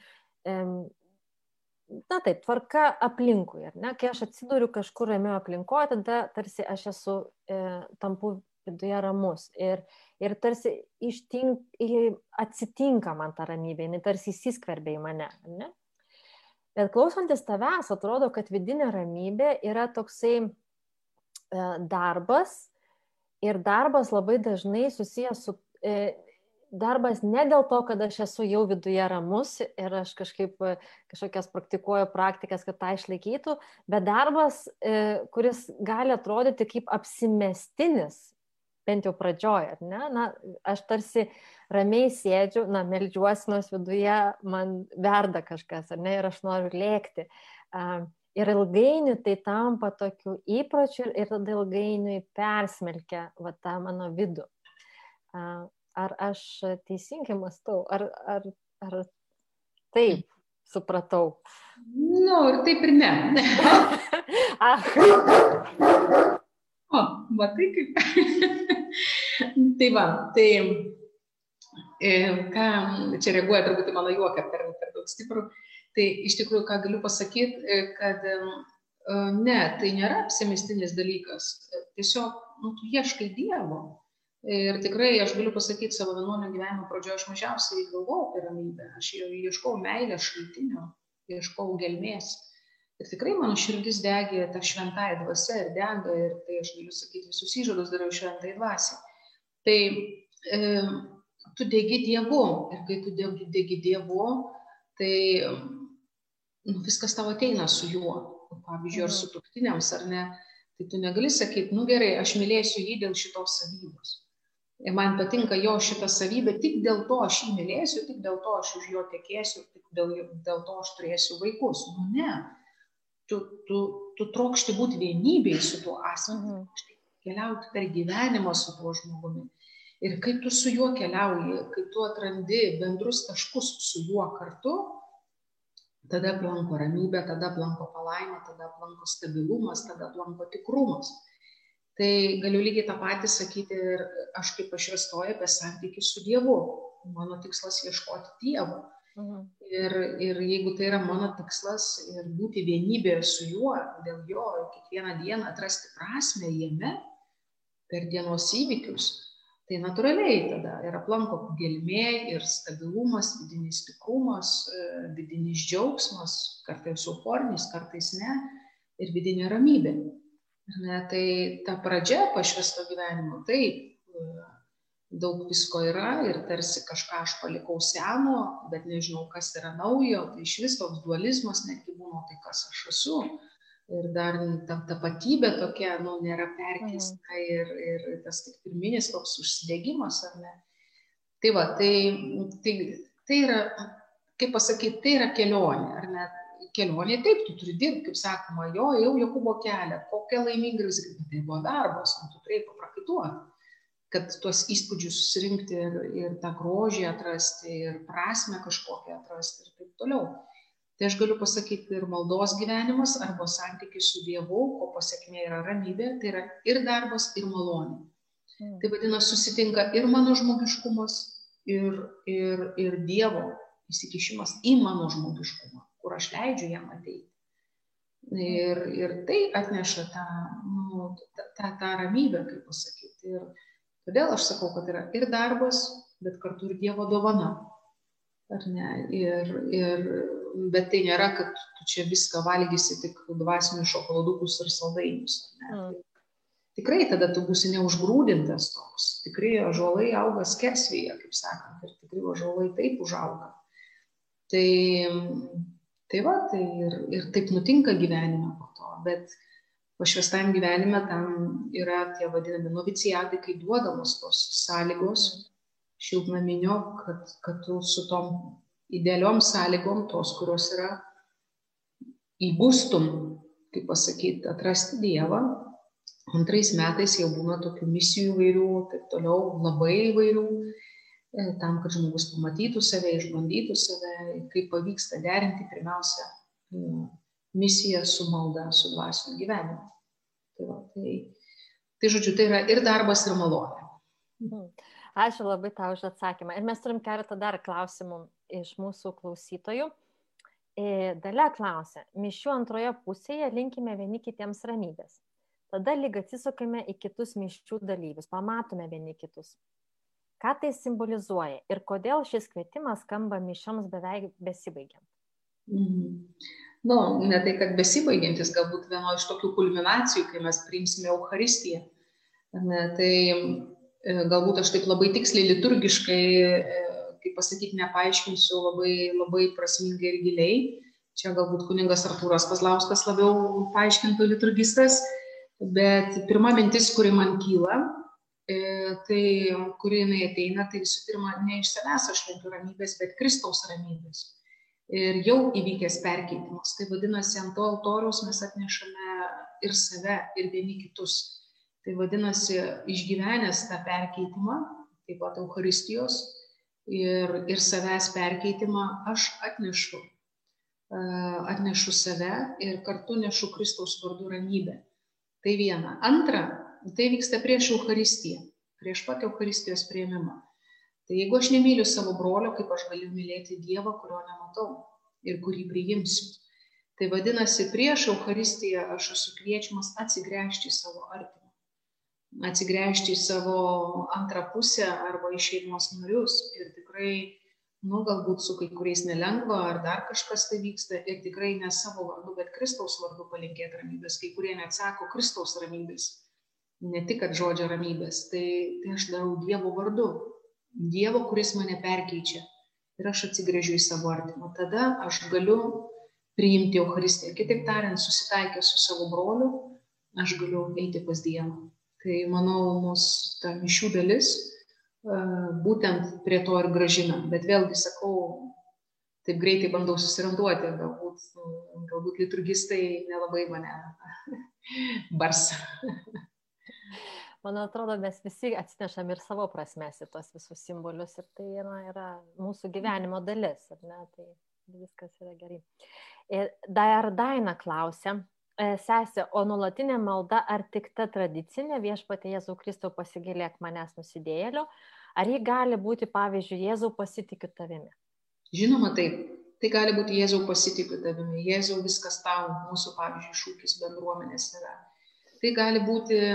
na taip, tvarka aplinkui, ar ne? Kai aš atsiduriu kažkur ramio aplinkoje, tada tarsi aš esu, e, tampu viduje ramus. Ir, ir tarsi ištink, atsitinka man ta ramybė, jinai tarsi įsiskverbia į mane, ne? Bet klausantis tavęs, atrodo, kad vidinė ramybė yra toksai e, darbas ir darbas labai dažnai susijęs su e, darbas ne dėl to, kad aš esu jau viduje ramus ir aš kažkaip e, kažkokias praktikuoju praktikas, kad tą išlaikytų, bet darbas, kuris gali atrodyti kaip apsimestinis, bent jau pradžioje, ne? Na, aš tarsi ramiai sėdžiu, na, melžiuosi nors viduje, man verda kažkas, ar ne, ir aš noriu lėkti. Ir ilgainiui tai tampa tokiu įpročiu ir tada ilgainiui persmelkia va, tą mano vidų ar aš teisingai mastau, ar, ar, ar taip supratau. Nu, ir taip ir ne. ah. O, matai kaip. tai va, tai e, ką čia reaguoja turbūt į mano juoką per, per daug stiprų. Tai iš tikrųjų, ką galiu pasakyti, e, kad e, ne, tai nėra apsimistinis dalykas. Tiesiog, nu, tu ieškai Dievo Ir tikrai aš galiu pasakyti savo vienuolio gyvenimo pradžioje, aš mažiausiai galvojau apie ramybę, aš ieškau meilės šaltinio, ieškau gelmės. Ir tikrai mano širdis degė tą šventąją dvasę ir dega, ir tai aš galiu sakyti, visus įžadus dariau šventai dvasiai. Tai e, tu degi Dievu. Ir kai tu degi Dievu, tai nu, viskas tavo ateina su juo. Pavyzdžiui, ar su tuktiniams, ar ne. Tai tu negali sakyti, nu gerai, aš mylėsiu jį dėl šitos savybos. Ir man patinka jo šitą savybę, tik dėl to aš jį mylėsiu, tik dėl to aš už jo tekėsiu, tik dėl, dėl to aš turėsiu vaikus. Nu ne, tu, tu, tu trokšti būti vienybėje su tuo asmeniu, mhm. Keliauti per gyvenimą su tuo žmogumi. Ir kai tu su juo keliauji, kai tu atrandi bendrus taškus su juo kartu, tada aplanko ramybė, tada aplanko palaima, tada aplanko stabilumas, tada aplanko tikrumas. Tai galiu lygiai tą patį sakyti ir aš kaip aš vestoju apie santykių su Dievu. Mano tikslas ieškoti Dievo. Mhm. Ir, ir jeigu tai yra mano tikslas ir būti vienybėje su juo, dėl jo kiekvieną dieną atrasti prasme jame per dienos įvykius, tai natūraliai tada ir aplanko gelmė ir stabilumas vidinis tikrumas e, vidinis džiaugsmas kartais euforinis kartais ne ir vidinė ramybė. Ne, tai ta pradžia pašvesto gyvenimo taip e, daug visko yra ir tarsi kažką aš palikau seno bet nežinau kas yra naujo tai iš vis toks dualizmas netgi būna tai kas aš esu ir dar ta tapatybė tokia, nu, nėra perkeista mhm. ir, ir tas tik pirminis toks užsidegimas, ar ne. Tai va, tai, tai, tai yra, kaip pasakyti, tai yra kelionė, ar ne. Kelionė, taip, tu turi dirbti, kaip sakoma, jo, jau Jokūbo kelią, kokia laiminga ir viskas, tai buvo darbas, nu, tu turėjai paprakaituoti, kad tuos įspūdžius susirinkti ir, ir tą grožį atrasti, ir prasme kažkokią atrasti ir taip toliau tai aš galiu pasakyti ir maldos gyvenimas arba santykis su Dievu, ko pasiekmė yra ramybė, tai yra ir darbas, ir malonė. Mm. Tai vadinasi, susitinka ir mano žmogiškumas, ir, ir, ir Dievo įsikišimas į mano žmogiškumą, kur aš leidžiu jam ateiti. Ir, ir tai atneša tą, nu, tą, tą, tą ramybę, kaip pasakyti. Ir todėl aš sakau, kad yra ir darbas, bet kartu ir Dievo dovana. Ar ne? Ir, ir bet tai nėra, kad tu čia viską valgysi tik dvasinius šokoladukus ir saldainius. Mm. Tikrai tada tu būsi neužgrūdintas toks. Tikrai ažuolai auga skersvyje, kaip sakant, ir tikrai ažuolai taip užauga. Tai, tai va, tai ir, ir taip nutinka gyvenime po to, bet pašvestam gyvenime tam yra tie vadinami novicijatai, kai duodamos tos sąlygos mm. šiltnaminio, kad, kad tu su tom idealiom sąlygom, tos, kurios yra, įgustum, kaip pasakyti, atrasti Dievą. Antrais metais jau būna tokių misijų įvairių, taip toliau, labai įvairių, e, tam, kad žmogus pamatytų save, išbandytų save, kaip pavyksta derinti pirmiausia e, misiją su malda, su dvasiniu gyvenimu. Tai, va, tai, tai žodžiu, tai yra ir darbas, ir malonė. Mhm. Ačiū labai tau už atsakymą. Ir mes turim keletą dar klausimų iš mūsų klausytojų. E, Dalia klausia, mišių antroje pusėje linkime vieni kitiems ramybės. Tada lyg atsisukime į kitus mišių dalyvius, pamatome vieni kitus. Ką tai simbolizuoja ir kodėl šis kvietimas skamba mišioms beveik besibaigiant? Mhm. Nu, ne tai, kad besibaigiantis, galbūt vieno iš tokių kulminacijų, kai mes priimsime Euharistiją. Ne, tai e, galbūt aš taip labai tiksliai liturgiškai e, kaip pasakyti, nepaaiškinsiu labai, labai prasmingai ir giliai. Čia galbūt kuningas Artūras Kazlauskas labiau paaiškintų liturgistas, bet pirma mintis, kuri man kyla, e, tai kuri jinai ateina, tai visų pirma, ne iš savęs aš linkiu ramybės, bet Kristaus ramybės. Ir jau įvykęs perkeitimas. Tai vadinasi, ant to altoriaus mes atnešame ir save, ir vieni kitus. Tai vadinasi, išgyvenęs tą perkeitimą, taip pat Euharistijos, ir, ir savęs perkeitimą aš atnešu. Atnešu save ir kartu nešu Kristaus vardu ramybę. Tai viena. Antra, tai vyksta prieš Euharistiją, prieš pat Euharistijos prieimimą. Tai jeigu aš nemyliu savo brolio, kaip aš galiu mylėti Dievą, kurio nematau ir kurį priimsiu. Tai vadinasi, prieš Euharistiją aš esu kviečiamas atsigręžti į savo artimą atsigręžti į savo antrą pusę arba į šeimos narius ir tikrai, nu, galbūt su kai kuriais nelengva ar dar kažkas tai vyksta ir tikrai ne savo vardu, bet Kristaus vardu palinkėti ramybės. Kai kurie net sako Kristaus ramybės, ne tik, kad žodžio ramybės, tai, tai aš darau Dievo vardu. Dievo, kuris mane perkeičia. Ir aš atsigrėžiu į savo artimą. Tada aš galiu priimti Eucharistiją. Kitaip tariant, susitaikę su savo broliu, aš galiu eiti pas Dievą. Tai manau, mūsų ta mišių dalis būtent prie to ir gražina. Bet vėlgi sakau, taip greitai bandau susiranduoti, galbūt, galbūt liturgistai nelabai mane bars. Man atrodo, mes visi atsinešam ir savo prasmes į tos visus simbolius ir tai na, yra mūsų gyvenimo dalis, ar ne? Tai viskas yra gerai. Ir dar Daina klausia, e, sesė, o nulatinė malda ar tik ta tradicinė viešpatė Jėzau Kristau pasigilėk manęs nusidėlio, ar ji gali būti, pavyzdžiui, Jėzau pasitikiu tavimi? Žinoma, taip. Tai gali būti Jėzau pasitikiu tavimi, Jėzau viskas tau, mūsų, pavyzdžiui, šūkis bendruomenės yra. Tai gali būti e,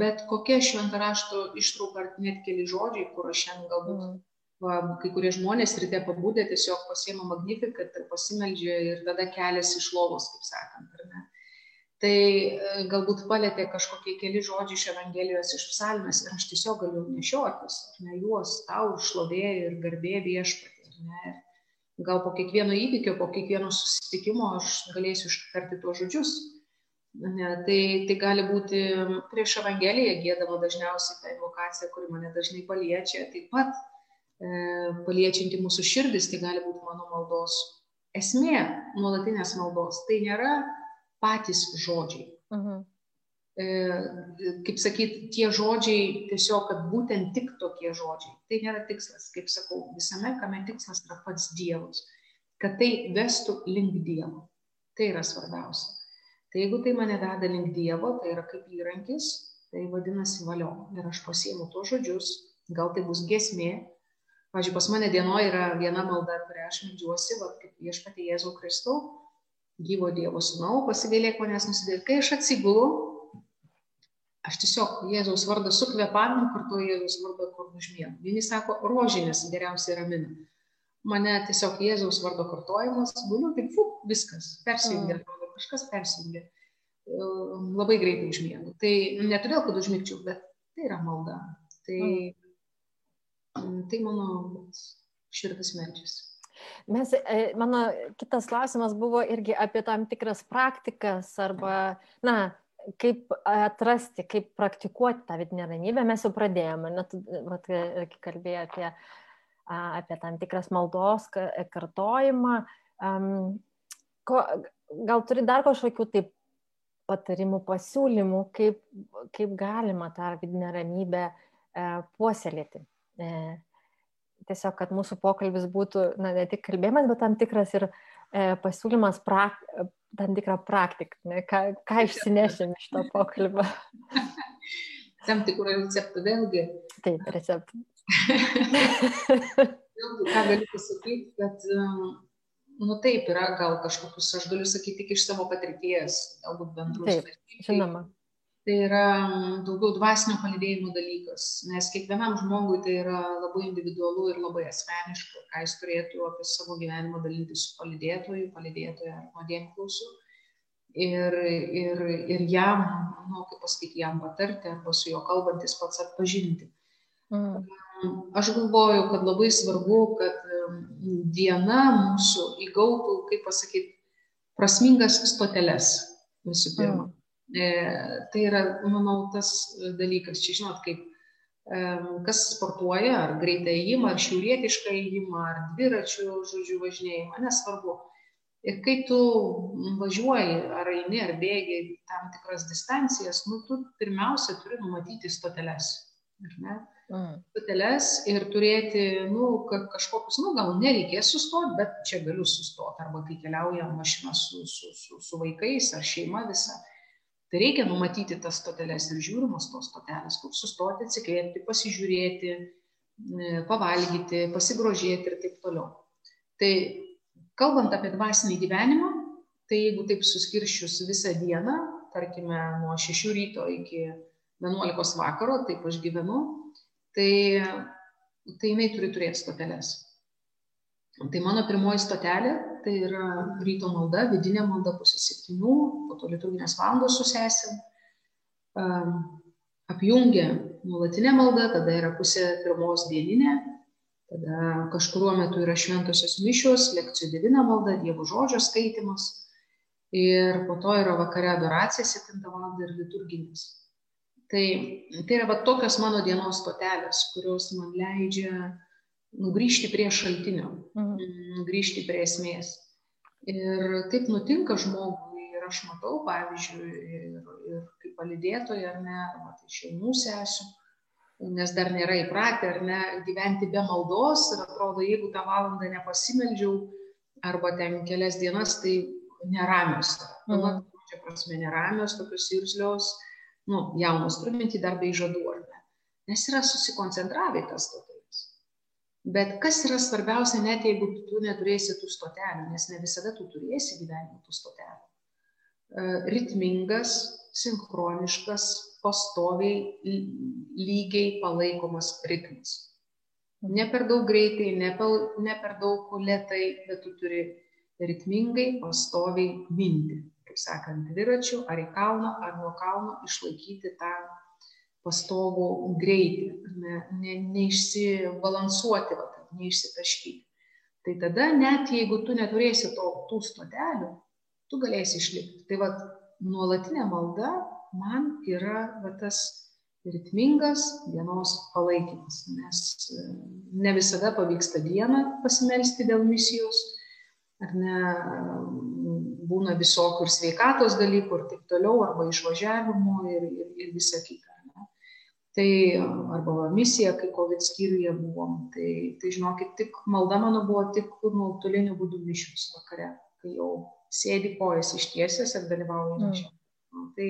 bet kokia šventą rašto ištrauka ar net keli žodžiai, kur aš šiandien galbūt mm. Kai kurie žmonės ryte pabūdė, tiesiog pasiema magnifikat ir pasimeldžia ir tada keliasi iš lovos, kaip sakant. Tai e, galbūt palėtė kažkokie keli žodžiai iš Evangelijos, iš psalmės ir aš tiesiog galiu nešiotis, ne juos tau šlovė ir garbė viešpatė. Ne, gal po kiekvieno įvykio, po kiekvieno susitikimo aš galėsiu ištarti tuos žodžius. Ne, tai, tai gali būti prieš Evangeliją gėdama dažniausiai ta invokacija, kuri mane dažnai paliečia, taip pat paliečianti mūsų širdis, tai gali būti mano maldos esmė, nuolatinės maldos. Tai nėra patys žodžiai. Mhm. E, kaip sakyti, tie žodžiai tiesiog, kad būtent tik tokie žodžiai. Tai nėra tikslas, kaip sakau, visame, kame tikslas yra pats Dievas. Kad tai vestų link Dievo. Tai yra svarbiausia. Tai jeigu tai mane veda link Dievo, tai yra kaip įrankis, tai vadinasi valio. Ir aš pasiemu tuos žodžius, gal tai bus gesmė. Pavyzdžiui, pas mane dienoje yra viena malda, kurią aš medžiuosi, va, kaip viešpatį Jėzų Kristau, gyvo Dievo sūnau, pasigailėk manęs nusidėti. Kai aš atsigulu, aš tiesiog Jėzaus vardą su kvepavimu kartuoju Jėzaus vardą, kur užmiegu. Vieni sako, rožinės geriausiai ramina. Mane tiesiog Jėzaus vardo kartojimas, guliu, tai fu, viskas, persijungia, mm. kažkas persijungia. Labai greitai užmiegu. Tai ne todėl, kad užmigčiau, bet tai yra malda. Tai, mm. Tai mano širdis medžiasi. Mes, e, mano kitas klausimas buvo irgi apie tam tikras praktikas arba, na, kaip atrasti, kaip praktikuoti tą vidinę ramybę, mes jau pradėjome, net, vat, kalbėjome apie, apie tam tikras maldos kartojimą. Um, ko, gal turi dar kažkokių taip patarimų, pasiūlymų, kaip, kaip galima tą vidinę ramybę e, puoselėti. E, tiesiog, kad mūsų pokalbis būtų, na, ne tik kalbėjimas, bet tam tikras ir e, pasiūlymas prak, tam tikrą praktiką, ne, ką, ką išsinešėm iš to pokalbio. tam tikrų receptų vėlgi. Taip, receptų. vėlgi, ką galiu pasakyti, kad, um, nu taip, yra gal kažkokius, aš galiu sakyti tik iš savo patirties, galbūt bendrus. Taip, žinoma tai yra daugiau dvasinio palydėjimo dalykas, nes kiekvienam žmogui tai yra labai individualu ir labai asmeniška, ką jis turėtų apie savo gyvenimą dalinti su palydėtoju, palydėtoju ar nuodėmklausiu. Ir, ir, ir jam, nu, kaip pasakyti, jam patarti arba su juo kalbantis pats atpažinti. Mm. Aš galvoju, kad labai svarbu, kad diena mūsų įgautų, kaip pasakyti, prasmingas stoteles visų pirma. Mm E, tai yra, manau, tas dalykas. Čia žinot, kaip e, kas sportuoja, ar greitą įimą, ar šiaurietišką įimą, ar dviračių, žodžiu, važinėjimą, nesvarbu. Ir kai tu važiuoji, ar eini, ar bėgi tam tikras distancijas, nu, tu pirmiausia turi numatyti stoteles. Mm. Stoteles ir turėti, nu, kažkokius, nu, gal nereikės sustoti, bet čia galiu sustoti. Arba kai keliauja mašina su, su, su, su vaikais ar šeima visa Tai reikia numatyti tas stoteles ir žiūrimos tos stotelės, kur sustoti, atsikvėpti, pasižiūrėti, e, pavalgyti, pasigrožėti ir taip toliau. Tai kalbant apie dvasinį gyvenimą, tai jeigu taip suskirščius visą dieną, tarkime nuo 6 ryto iki 11 vakaro, taip aš gyvenu, tai, tai jinai turi turėti stoteles. Tai mano pirmoji stotelė, tai yra ryto malda, vidinė malda pusė septynių, po to liturginės valandos su sesėm. apjungia nuolatinė malda, tada yra pusė pirmos dieninė, tada kažkuriuo metu yra šventosios mišios, lekcijų divina malda, Dievo žodžio skaitimas ir po to yra vakare adoracija 7 val. ir liturginis. Tai, tai yra va tokios mano dienos stotelės, kurios man leidžia nugrįžti prie šaltinio, mhm. grįžti prie esmės. Ir taip nutinka žmogui ir aš matau, pavyzdžiui, ir, ir kaip palidėtoja, ar ne, arba tai šeimų sesijų, nes dar nėra įpratę, ar ne, gyventi be maldos ir atrodo, jeigu tą valandą nepasimeldžiau, arba ten kelias dienas, tai neramios. Mhm. Čia prasme neramios, tokios irzlios, nu, jaunos turintį dar bei žadų, ar ne. Nes yra susikoncentravę tas tokia Bet kas yra svarbiausia, net jeigu tu neturėsi tų stotelių, nes ne visada tu turėsi gyvenime tų stotelių. E, ritmingas, sinchroniškas, pastoviai, lygiai palaikomas ritmas. Ne per daug greitai, ne per, ne per daug lietai, bet tu turi ritmingai, pastoviai minti. Kaip sakant, dviračiu ar į kalną, ar nuo kalno išlaikyti tą pastovų greitį, ne, ne, neišsibalansuoti, va, neišsitaškyti. Tai tada net jeigu tu neturėsi to, tų stotelių, tu galėsi išlikti. Tai va, nuolatinė malda man yra va, tas ritmingas dienos palaikymas, nes e, ne visada pavyksta dieną pasimelsti dėl misijos, ar ne, būna visokių ir sveikatos dalykų ir taip toliau, arba išvažiavimo ir, ir, ir visa kita tai arba misija, kai COVID skyriuje buvom, tai, tai žinokit, tik malda mano buvo tik nuotoliniu būdu mišius vakare, kai jau sėdi kojas ištiesęs ir dalyvauju mm. mišiu. Nu, tai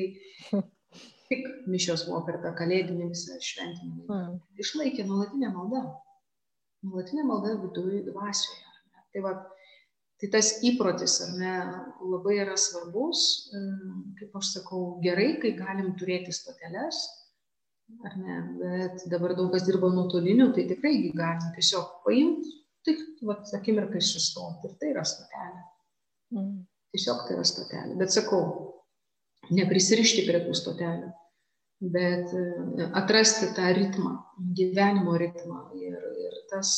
tik mišios buvo per tą kalėdinį visą šventinį. Mm. Išlaikė nuolatinę maldą. Nuolatinė malda viduje, dvasioje. Tai, va, tai tas įprotis, ar ne, labai yra svarbus, kaip aš sakau, gerai, kai galim turėti stoteles, ar ne, bet dabar daug kas dirba nuotoliniu, tai tikrai galima tiesiog paimti, tik, va, akimirkai sustoti ir tai yra stotelė. Mm. Tiesiog tai yra stotelė. Bet sakau, neprisirišti prie tų stotelių, bet e, atrasti tą ritmą, gyvenimo ritmą ir, ir tas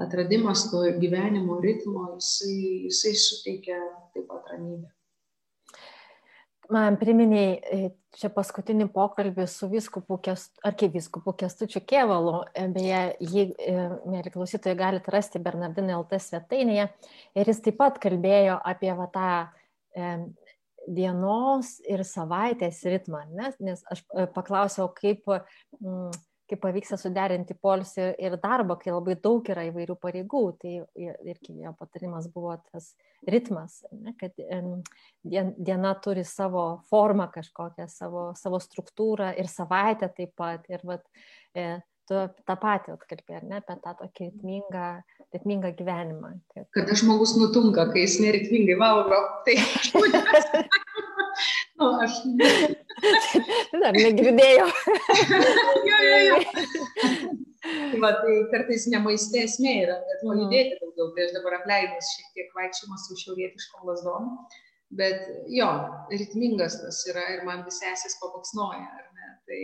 atradimas to gyvenimo ritmo, jisai, jisai suteikia taip pat ramybę man priminėjai e, čia paskutinį pokalbį su viskupu, arkiviskupu Kestučiu Kievalu. E, beje, jį, e, mėly klausytojai, galite rasti Bernardinai LT svetainėje. Ir jis taip pat kalbėjo apie va, tą e, dienos ir savaitės ritmą. Nes, nes aš paklausiau, kaip... Mm, kaip pavyksta suderinti polisį ir darbą, kai labai daug yra įvairių pareigų. Tai irgi jo patarimas buvo tas ritmas, ne, kad diena turi savo formą kažkokią, savo, savo struktūrą ir savaitę taip pat. Ir vat, e, tu tą patį atkalbė, ar ne, apie tą tokį ritmingą, ritmingą gyvenimą. Kad... Kada žmogus nutunka, kai jis neritmingai valgo, tai aš nu, aš Dar negirdėjau. jo, jo, jo. Tai va, tai kartais ne maistė esmė yra, bet pajudėti mhm. daugiau. Tai aš dabar apleidus šiek tiek vaikščiojimas su šiaurietiškom lasdom. Bet jo, ritmingas tas yra ir man visi esės pabaksnoja, ar ne? Tai,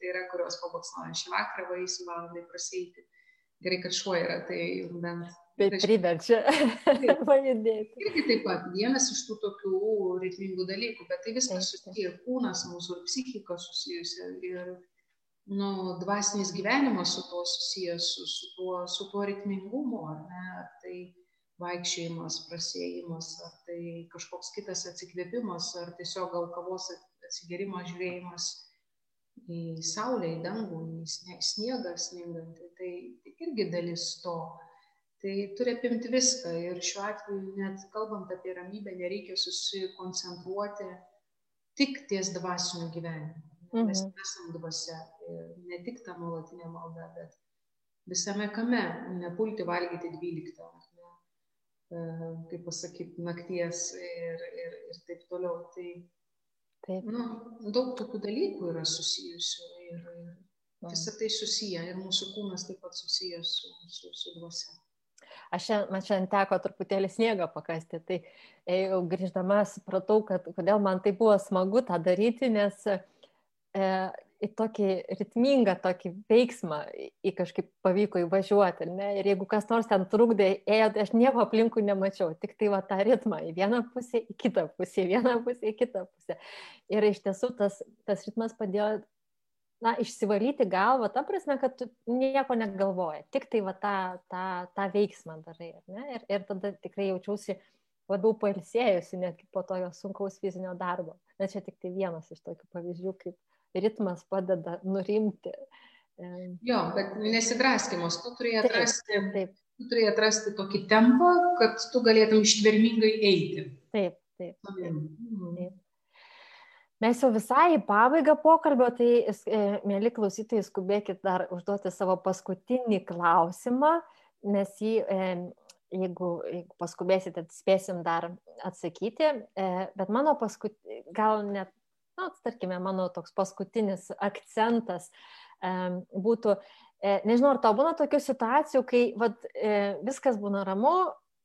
tai yra, kurios pabaksnoja. Šį vakarą vaisių valandai praseiti. Gerai, kad šuo yra, tai bent Bet priverčia pajudėti. Irgi taip pat vienas iš tų tokių ritmingų dalykų, bet tai viskas susiję ir kūnas mūsų, ir psichika susijusi, ir nu, dvasinis gyvenimas su tuo susijęs, su, su, tuo, su tuo ritmingumu, ar ne, ar tai vaikščiojimas, prasėjimas, ar tai kažkoks kitas atsikvėpimas, ar tiesiog gal kavos atsigerimas, žiūrėjimas į saulę, į dangų, į sniegą sningantį, tai, tai irgi dalis to tai turi apimti viską ir šiuo atveju net kalbant apie ramybę nereikia susikoncentruoti tik ties dvasiniu gyvenimu. Mhm. Mes esame dvasia ir ne tik ta nuolatinė malda, bet visame kame, nepulti valgyti dvyliktą, ne, e, kaip pasakyti, nakties ir, ir, ir taip toliau. Tai taip. Nu, daug tokių dalykų yra susijusių ir, ir visą tai susiję ir mūsų kūnas taip pat susijęs su, su, su dvasia. Aš šiandien, man šiandien teko truputėlį sniegą pakasti, tai jau grįždama supratau, kad kodėl man tai buvo smagu tą daryti, nes e, į tokį ritmingą tokį veiksmą į kažkaip pavyko įvažiuoti. Ne? Ir jeigu kas nors ten trukdė, ėjo, tai aš nieko aplinkui nemačiau, tik tai va tą ritmą į vieną pusę, į kitą pusę, į vieną pusę, į kitą pusę. Ir iš tiesų tas, tas ritmas padėjo, na, išsivalyti galvą, ta prasme, kad tu nieko negalvoji, tik tai va tą, tą, tą veiksmą darai. Ir, ir tada tikrai jaučiausi labiau pailsėjusi netgi po to jo sunkaus fizinio darbo. Na čia tik tai vienas iš tokių pavyzdžių, kaip ritmas padeda nurimti. Jo, bet nesidraskimas, tu turėjai atrasti, taip, taip. Tu turėjai atrasti tokį tempą, kad tu galėtum ištvermingai eiti. Taip, taip. taip, mhm. taip. Mes jau visai į pabaigą pokalbio, tai, e, mėly klausytojai, skubėkit dar užduoti savo paskutinį klausimą, nes jį, e, jeigu, jeigu paskubėsite, spėsim dar atsakyti. E, bet mano paskutinį, gal net na, tarkime, mano toks paskutinis akcentas būtų, nežinau, ar tau būna tokių situacijų, kai vat, viskas būna ramu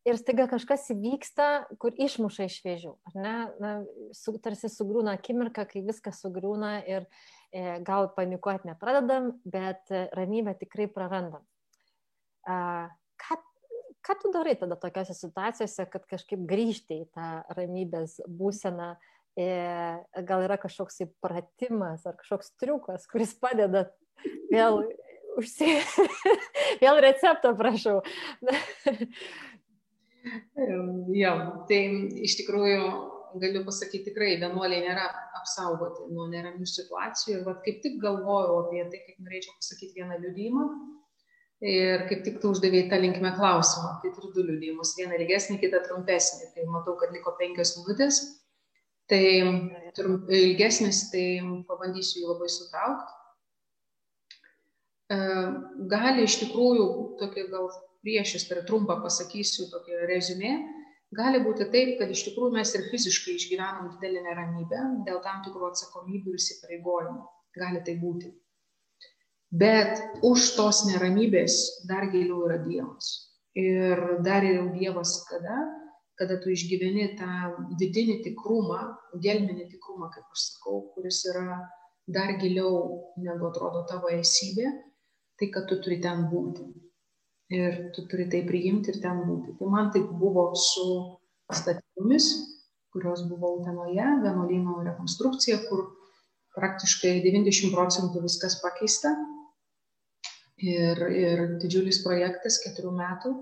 ir staiga kažkas įvyksta, kur išmuša iš vėžių, ar ne? Na, su, tarsi sugrūna akimirka, kai viskas sugrūna ir e, gal panikuoti nepradedam, bet ramybę tikrai prarandam. A, ką, ką tu darai tada tokiose situacijose, kad kažkaip grįžti į tą ramybės būseną, E, gal yra kažkoks įpratimas ar kažkoks triukas, kuris padeda vėl užsi... vėl receptą prašau. jo, tai iš tikrųjų galiu pasakyti tikrai, vienuoliai nėra apsaugoti nuo neramių situacijų ir vat, kaip tik galvojau apie tai, kaip norėčiau pasakyti vieną liudymą. Ir kaip tik tu uždavėjai tą linkmę klausimą, tai turiu du liudymus, vieną ilgesnį, kitą trumpesnį. Tai matau, kad liko penkios minutės. Tai ilgesnis, tai pabandysiu jį labai sutraukti. Gali iš tikrųjų, tokia gal priešistorė trumpą pasakysiu, tokia rezumė, gali būti taip, kad iš tikrųjų mes ir fiziškai išgyvenam didelį neramybę dėl tam tikrų atsakomybių ir įsipareigojimų. Gali tai būti. Bet už tos neramybės dar giliau yra Dievas. Ir dar yra Dievas kada? kada tu išgyveni tą vidinį tikrumą, gelminį tikrumą, kaip aš sakau, kuris yra dar giliau negu atrodo tavo esybė, tai kad tu turi ten būti. Ir tu turi tai priimti ir ten būti. Tai man taip buvo su statybomis, kurios buvo Utenoje, vienuolyno rekonstrukcija, kur praktiškai 90 procentų viskas pakeista. Ir, ir didžiulis projektas keturių metų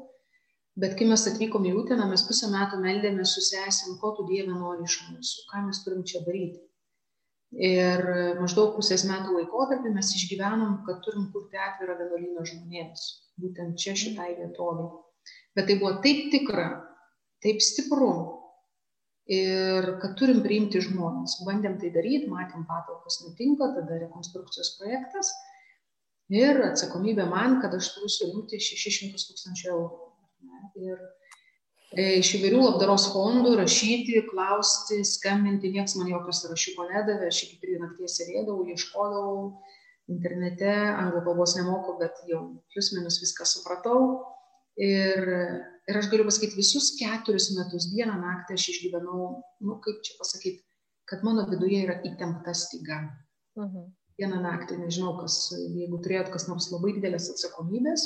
Bet kai mes atvykom į Uteną, mes pusę metų meldėmės su sesėm, ko tu Dieve nori iš mūsų, ką mes turim čia daryti. Ir maždaug pusės metų laikotarpį mes išgyvenom, kad turim kurti atvirą vienuolyną žmonėms, būtent čia šitai vietovė. Bet tai buvo taip tikra, taip stipru ir kad turim priimti žmonės. Bandėm tai daryti, matėm patalpos nutinka, tada rekonstrukcijos projektas ir atsakomybė man, kad aš turiu surinkti 600 tūkstančių eurų Ir e, iš įvairių labdaros fondų rašyti, klausti, skambinti, niekas man jokio sąrašiuko nedavė, aš iki trijų nakties sėdėdavau, ieškodavau internete, anglų kalbos nemoku, bet jau plius minus viską supratau. Ir, ir aš galiu pasakyti, visus keturis metus, dieną naktį aš išgyvenau, nu kaip čia pasakyti, kad mano viduje yra įtempta styga. Mhm. Vieną naktį, nežinau, kas, jeigu turėjot kas nors labai didelės atsakomybės,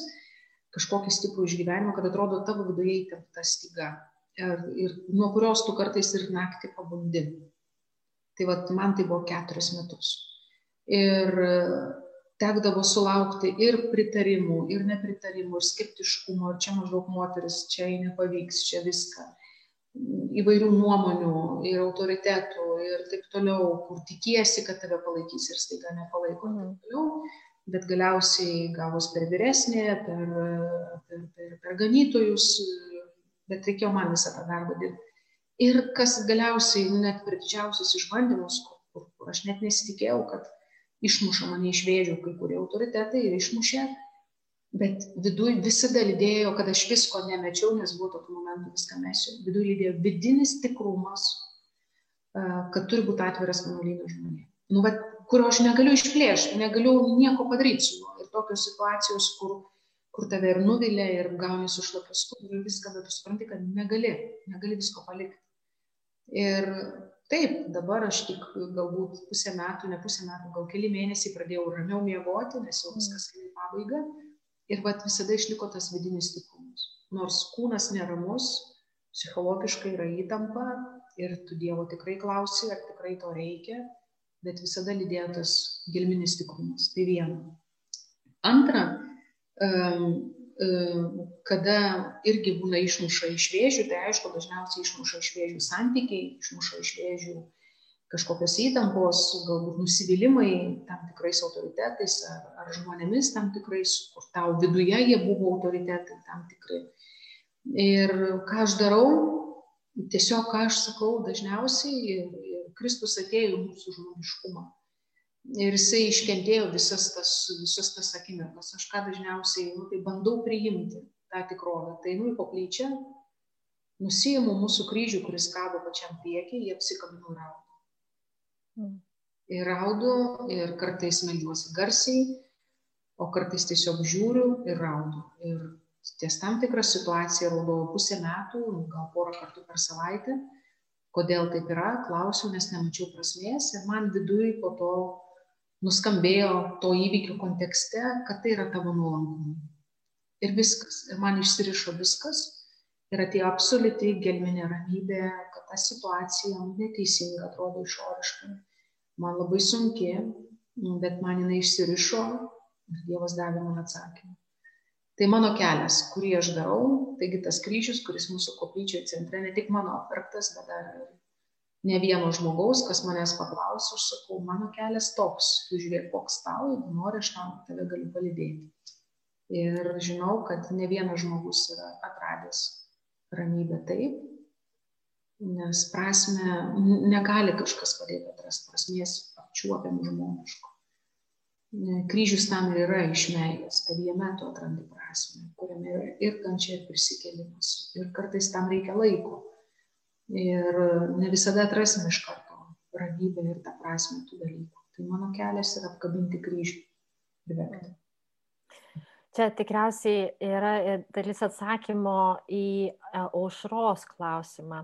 kažkokį stiprų išgyvenimą, kad atrodo tavo viduje įtempta styga ir, ir nuo kurios tu kartais ir naktį pabundi. Tai vad man tai buvo keturis metus. Ir tekdavo sulaukti ir pritarimų, ir nepritarimų, ir skeptiškumo, ir čia maždaug moteris, čia nepavyks, čia viską. Įvairių nuomonių ir autoritetų ir taip toliau, kur tikiesi, kad tave palaikys ir staiga nepalaiko. Mm. Toliau bet galiausiai gavos per vyresnė, per, per, per, per ganytojus, bet reikėjo man visą tą darbą dirbti. Ir kas galiausiai, net per didžiausius išbandymus, kur, kur, kur aš net nesitikėjau, kad išmuša mane iš vėžių kai kurie autoritetai ir išmušė, bet viduje visada lydėjo, kad aš visko nemečiau, nes buvo tokių momentų viską mesiu. Viduje lydėjo vidinis tikrumas, kad turi būti atviras vienuolynas žmonėms. Nu, bet kurio aš negaliu išplėšti, negaliu nieko padaryti su juo. Ir tokios situacijos, kur, kur tave ir nuvilia, ir gauni su šlapiu skuduru ir viską, bet tu supranti, kad negali, negali visko palikti. Ir taip, dabar aš tik galbūt pusę metų, ne pusę metų, gal keli mėnesiai pradėjau ramiau miegoti, nes jau viskas eina į pabaigą. Ir vat visada išliko tas vidinis tikrumas. Nors kūnas neramus, psichologiškai yra įtampa ir tu Dievo tikrai klausi, ar tikrai to reikia, bet visada lydėjo tas gilminis tikrumas. Tai viena. Antra, kada irgi būna išmuša iš vėžių, tai aišku, dažniausiai išmuša iš vėžių santykiai, išmuša iš vėžių kažkokios įtampos, galbūt nusivylimai tam tikrais autoritetais ar, ar žmonėmis tam tikrais, kur tau viduje jie buvo autoritetai tam tikrai. Ir ką aš darau, tiesiog ką aš sakau dažniausiai, ir, ir Kristus atėjo į mūsų žmogiškumą ir jisai iškentėjo visas tas, visas tas akimirkas. Aš ką dažniausiai nu, tai bandau priimti tą tikrovę. Tai nu į koplyčią, nusijimu mūsų kryžių, kuris kabo pačiam priekį, jie apsikabinu raudu. Mm. Ir raudu, ir kartais melžiuosi garsiai, o kartais tiesiog žiūriu ir raudu. Ir ties tam tikrą situaciją raudojau pusę metų, gal porą kartų per savaitę. Kodėl taip yra, klausiu, nes nemačiau prasmės ir man viduje po to nuskambėjo to įvykio kontekste, kad tai yra tavo nuolankumai. Ir viskas. Ir man išsirišo viskas. Ir atėjo absoliuti gelminė ramybė, kad ta situacija neteisinga atrodo išoriškai. Man labai sunki, bet man jinai išsirišo ir Dievas davė man atsakymą. Tai mano kelias, kurį aš darau, taigi tas kryžius, kuris mūsų koplyčioje centre, ne tik mano apverktas, bet dar ir ne vieno žmogaus, kas manęs paklausė, aš sakau, mano kelias toks, tu žiūrėk, koks tau, jeigu nori, aš tam tave galiu palidėti. Ir žinau, kad ne vienas žmogus yra atradęs ramybę taip, nes prasme negali kažkas padėti atrasti prasmės apčiuopiamų žmogiškų. Kryžius tam ir yra iš meilės, kad jame tu atrandi prasme, kuriame yra ir kančia, ir prisikėlimas. Ir kartais tam reikia laiko ir ne visada atrasim iš karto ramybę ir tą prasme tų dalykų. Tai mano kelias yra apkabinti kryžių ir verkti. Čia tikriausiai yra dalis atsakymo į e, aušros klausimą.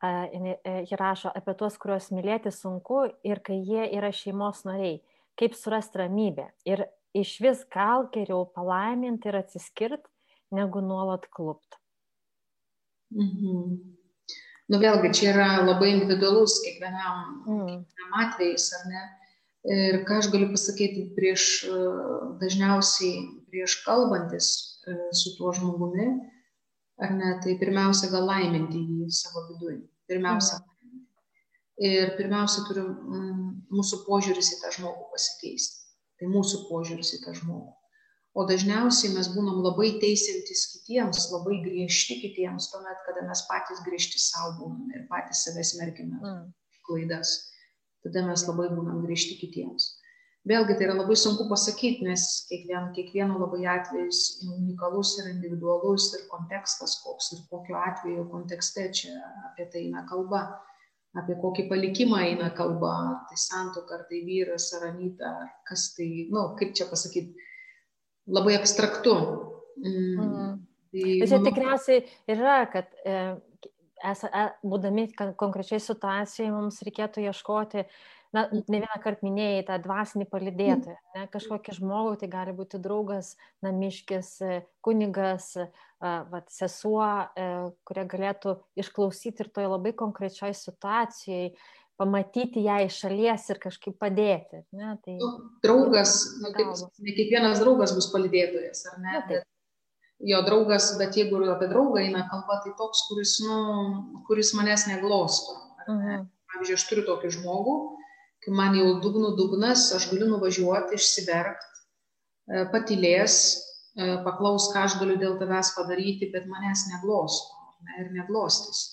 E, e, ji rašo apie tuos, kuriuos mylėti sunku ir kai jie yra šeimos nariai. Kaip surasti ramybę. Ir iš vis gal geriau palaiminti ir atsiskirti, negu nuolat klupti. Mhm nu vėlgi čia yra labai individualus kiekvienam, mm. kiekvienam atvejais, ar ne? Ir ką aš galiu pasakyti prieš, dažniausiai prieš kalbantis e, su tuo žmogumi, ar ne, tai pirmiausia gal laiminti jį savo viduje. Pirmiausia. Mm. Ir pirmiausia turi mm, mūsų požiūris į tą žmogų pasikeisti. Tai mūsų požiūris į tą žmogų o dažniausiai mes būnam labai teisiantis kitiems, labai griežti kitiems, tuomet, kada mes patys griežti savo būnam ir patys save smerkime mm. klaidas. Tada mes labai būnam griežti kitiems. Vėlgi tai yra labai sunku pasakyti, nes kiekvien, kiekvieno labai atvejis unikalus ir individualus ir kontekstas koks ir kokio atveju kontekste čia apie tai eina kalba, apie kokį palikimą eina kalba, tai santoka, ar tai vyras, ar anyta, ar kas tai, na, nu, kaip čia pasakyti, labai abstraktu. Mm. Tai, Bet čia tikriausiai yra, kad e, esa, e, būdami konkrečiai situacijai mums reikėtų ieškoti, na, ne vieną kartą minėjai tą dvasinį palidėtoją, ne, kažkokį žmogų, tai gali būti draugas, namiškis, e, kunigas, e, vat, sesuo, kurie galėtų išklausyti ir toje labai konkrečioje situacijoje pamatyti ją iš šalies ir kažkaip padėti. Ne? Tai, nu, draugas, nu, kaip, ne kiekvienas draugas bus palidėtojas, ar ne? Na, bet, jo draugas, bet jeigu apie draugą eina kalba, tai toks, kuris, nu, kuris manęs neglosto. Ne? Mhm. Pavyzdžiui, aš turiu tokį žmogų, kai man jau dugnų dugnas, aš galiu nuvažiuoti, išsiverkti, e, patilės, e, paklaus, ką aš galiu dėl tavęs padaryti, bet manęs neglosto ne, ir neglostys.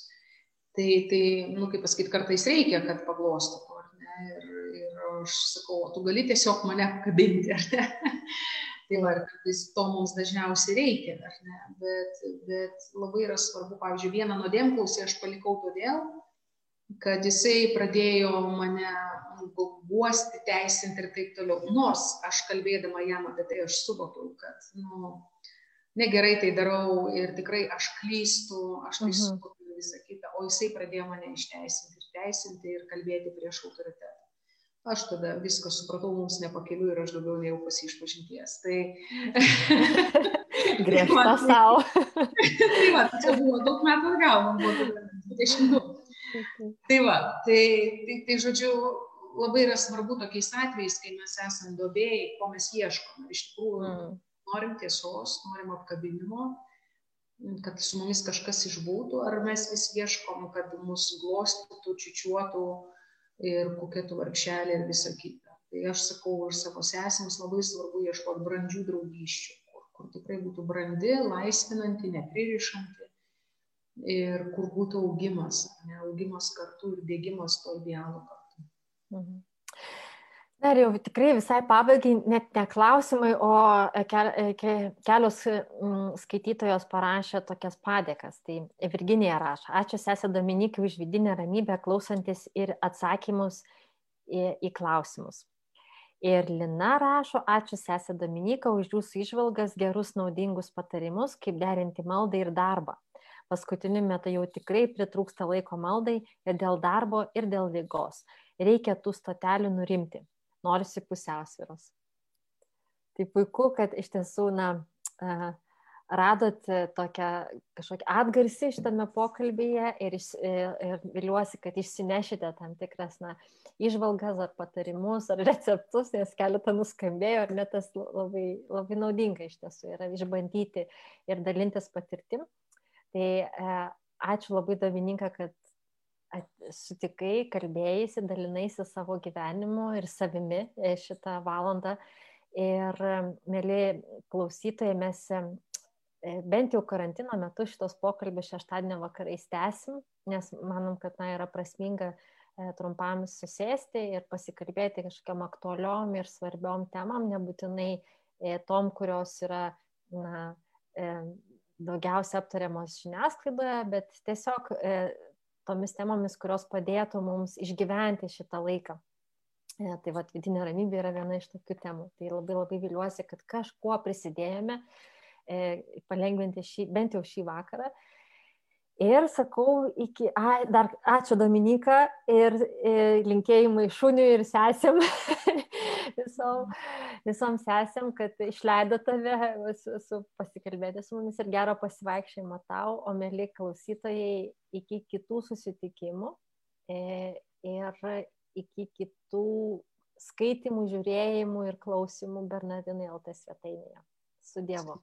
Tai, tai nu, kaip pasakyti, kartais reikia, kad paglostytų, ar ne? Ir, ir aš sakau, tu gali tiesiog mane apkabinti, ar ne? tai va, kartais to mums dažniausiai reikia, ar ne? Bet, bet labai yra svarbu, pavyzdžiui, vieną nuodėmklausį aš palikau todėl, kad jisai pradėjo mane guosti, teisinti ir taip toliau. Nors aš kalbėdama jam apie tai, aš suvokiau, kad, nu, negerai tai darau ir tikrai aš klystu, aš tai mhm. suvokiu visą kitą, o jisai pradėjo mane išteisinti ir teisinti ir kalbėti prieš autoritetą. Aš tada viską supratau, mums nepakeliu ir aš daugiau nejau pasišpažinties. Tai... Griežta savo. tai va, tai čia buvo daug metų atgal, man buvo 22. Tai va, tai, tai, tai žodžiu, labai yra svarbu tokiais atvejais, kai mes esame dobėjai, ko mes ieškome. Iš tikrųjų, mm. norim tiesos, norim apkabinimo, kad su mumis kažkas išbūtų, ar mes vis ieškom, kad mus glostytų, čiučiuotų, ir kokia tu vargšelė ir visa kita. Tai aš sakau, ir savo sesėms labai svarbu ieškoti brandžių draugysčių, kur, kur tikrai būtų brandi, laisvinanti, nepririšanti ir kur būtų augimas, ne augimas kartu ir dėgymas to idealo kartu. Mhm. Dar jau tikrai visai pabaigai, net ne klausimai, o e, e, kelios skaitytojos parašė tokias padėkas. Tai Virginija rašo, ačiū sesė Dominikai už vidinę ramybę, klausantis ir atsakymus į, į klausimus. Ir Lina rašo, ačiū sesė Dominika už jūsų išvalgas, gerus naudingus patarimus, kaip derinti maldą ir darbą. Paskutiniu metu jau tikrai pritrūksta laiko maldai ir dėl darbo, ir dėl lygos. Reikia tų stotelių nurimti norisi pusiausviros. Tai puiku, kad iš tiesų, na, radot tokią kažkokią atgarsį šitame pokalbėje ir, iš, ir viliuosi, kad išsinešite tam tikras, na, išvalgas ar patarimus ar receptus, nes keletą nuskambėjo ir net tas labai, labai naudinga iš tiesų yra išbandyti ir dalintis patirtim. Tai e, ačiū labai Domininka, kad sutikai, kalbėjai, dalinaisi savo gyvenimu ir savimi e, šitą valandą. Ir, mėly klausytojai, mes e, bent jau karantino metu šitos pokalbės šeštadienio vakarais tęsim, nes manom, kad na, yra prasminga e, trumpam susėsti ir pasikalbėti kažkokiam aktualiom ir svarbiom temam, nebūtinai tom, kurios yra na, daugiausia aptariamos žiniasklaidoje, bet tiesiog tomis temomis, kurios padėtų mums išgyventi šitą laiką. E, tai vad vidinė ramybė yra viena iš tokių temų. Tai labai labai viliuosi, kad kažkuo prisidėjome e, palengventi šį, bent jau šį vakarą. Ir sakau, iki, a, dar ačiū Dominika ir, ir e, linkėjimai šuniui ir sesėm, visom, visom sesėm, kad išleido tave su, su pasikalbėti su mumis ir gero pasivaikščiojimo tau, o mėly klausytojai, iki kitų susitikimų e, ir iki kitų skaitimų, žiūrėjimų ir klausimų Bernardinai LT svetainėje. Su Dievu.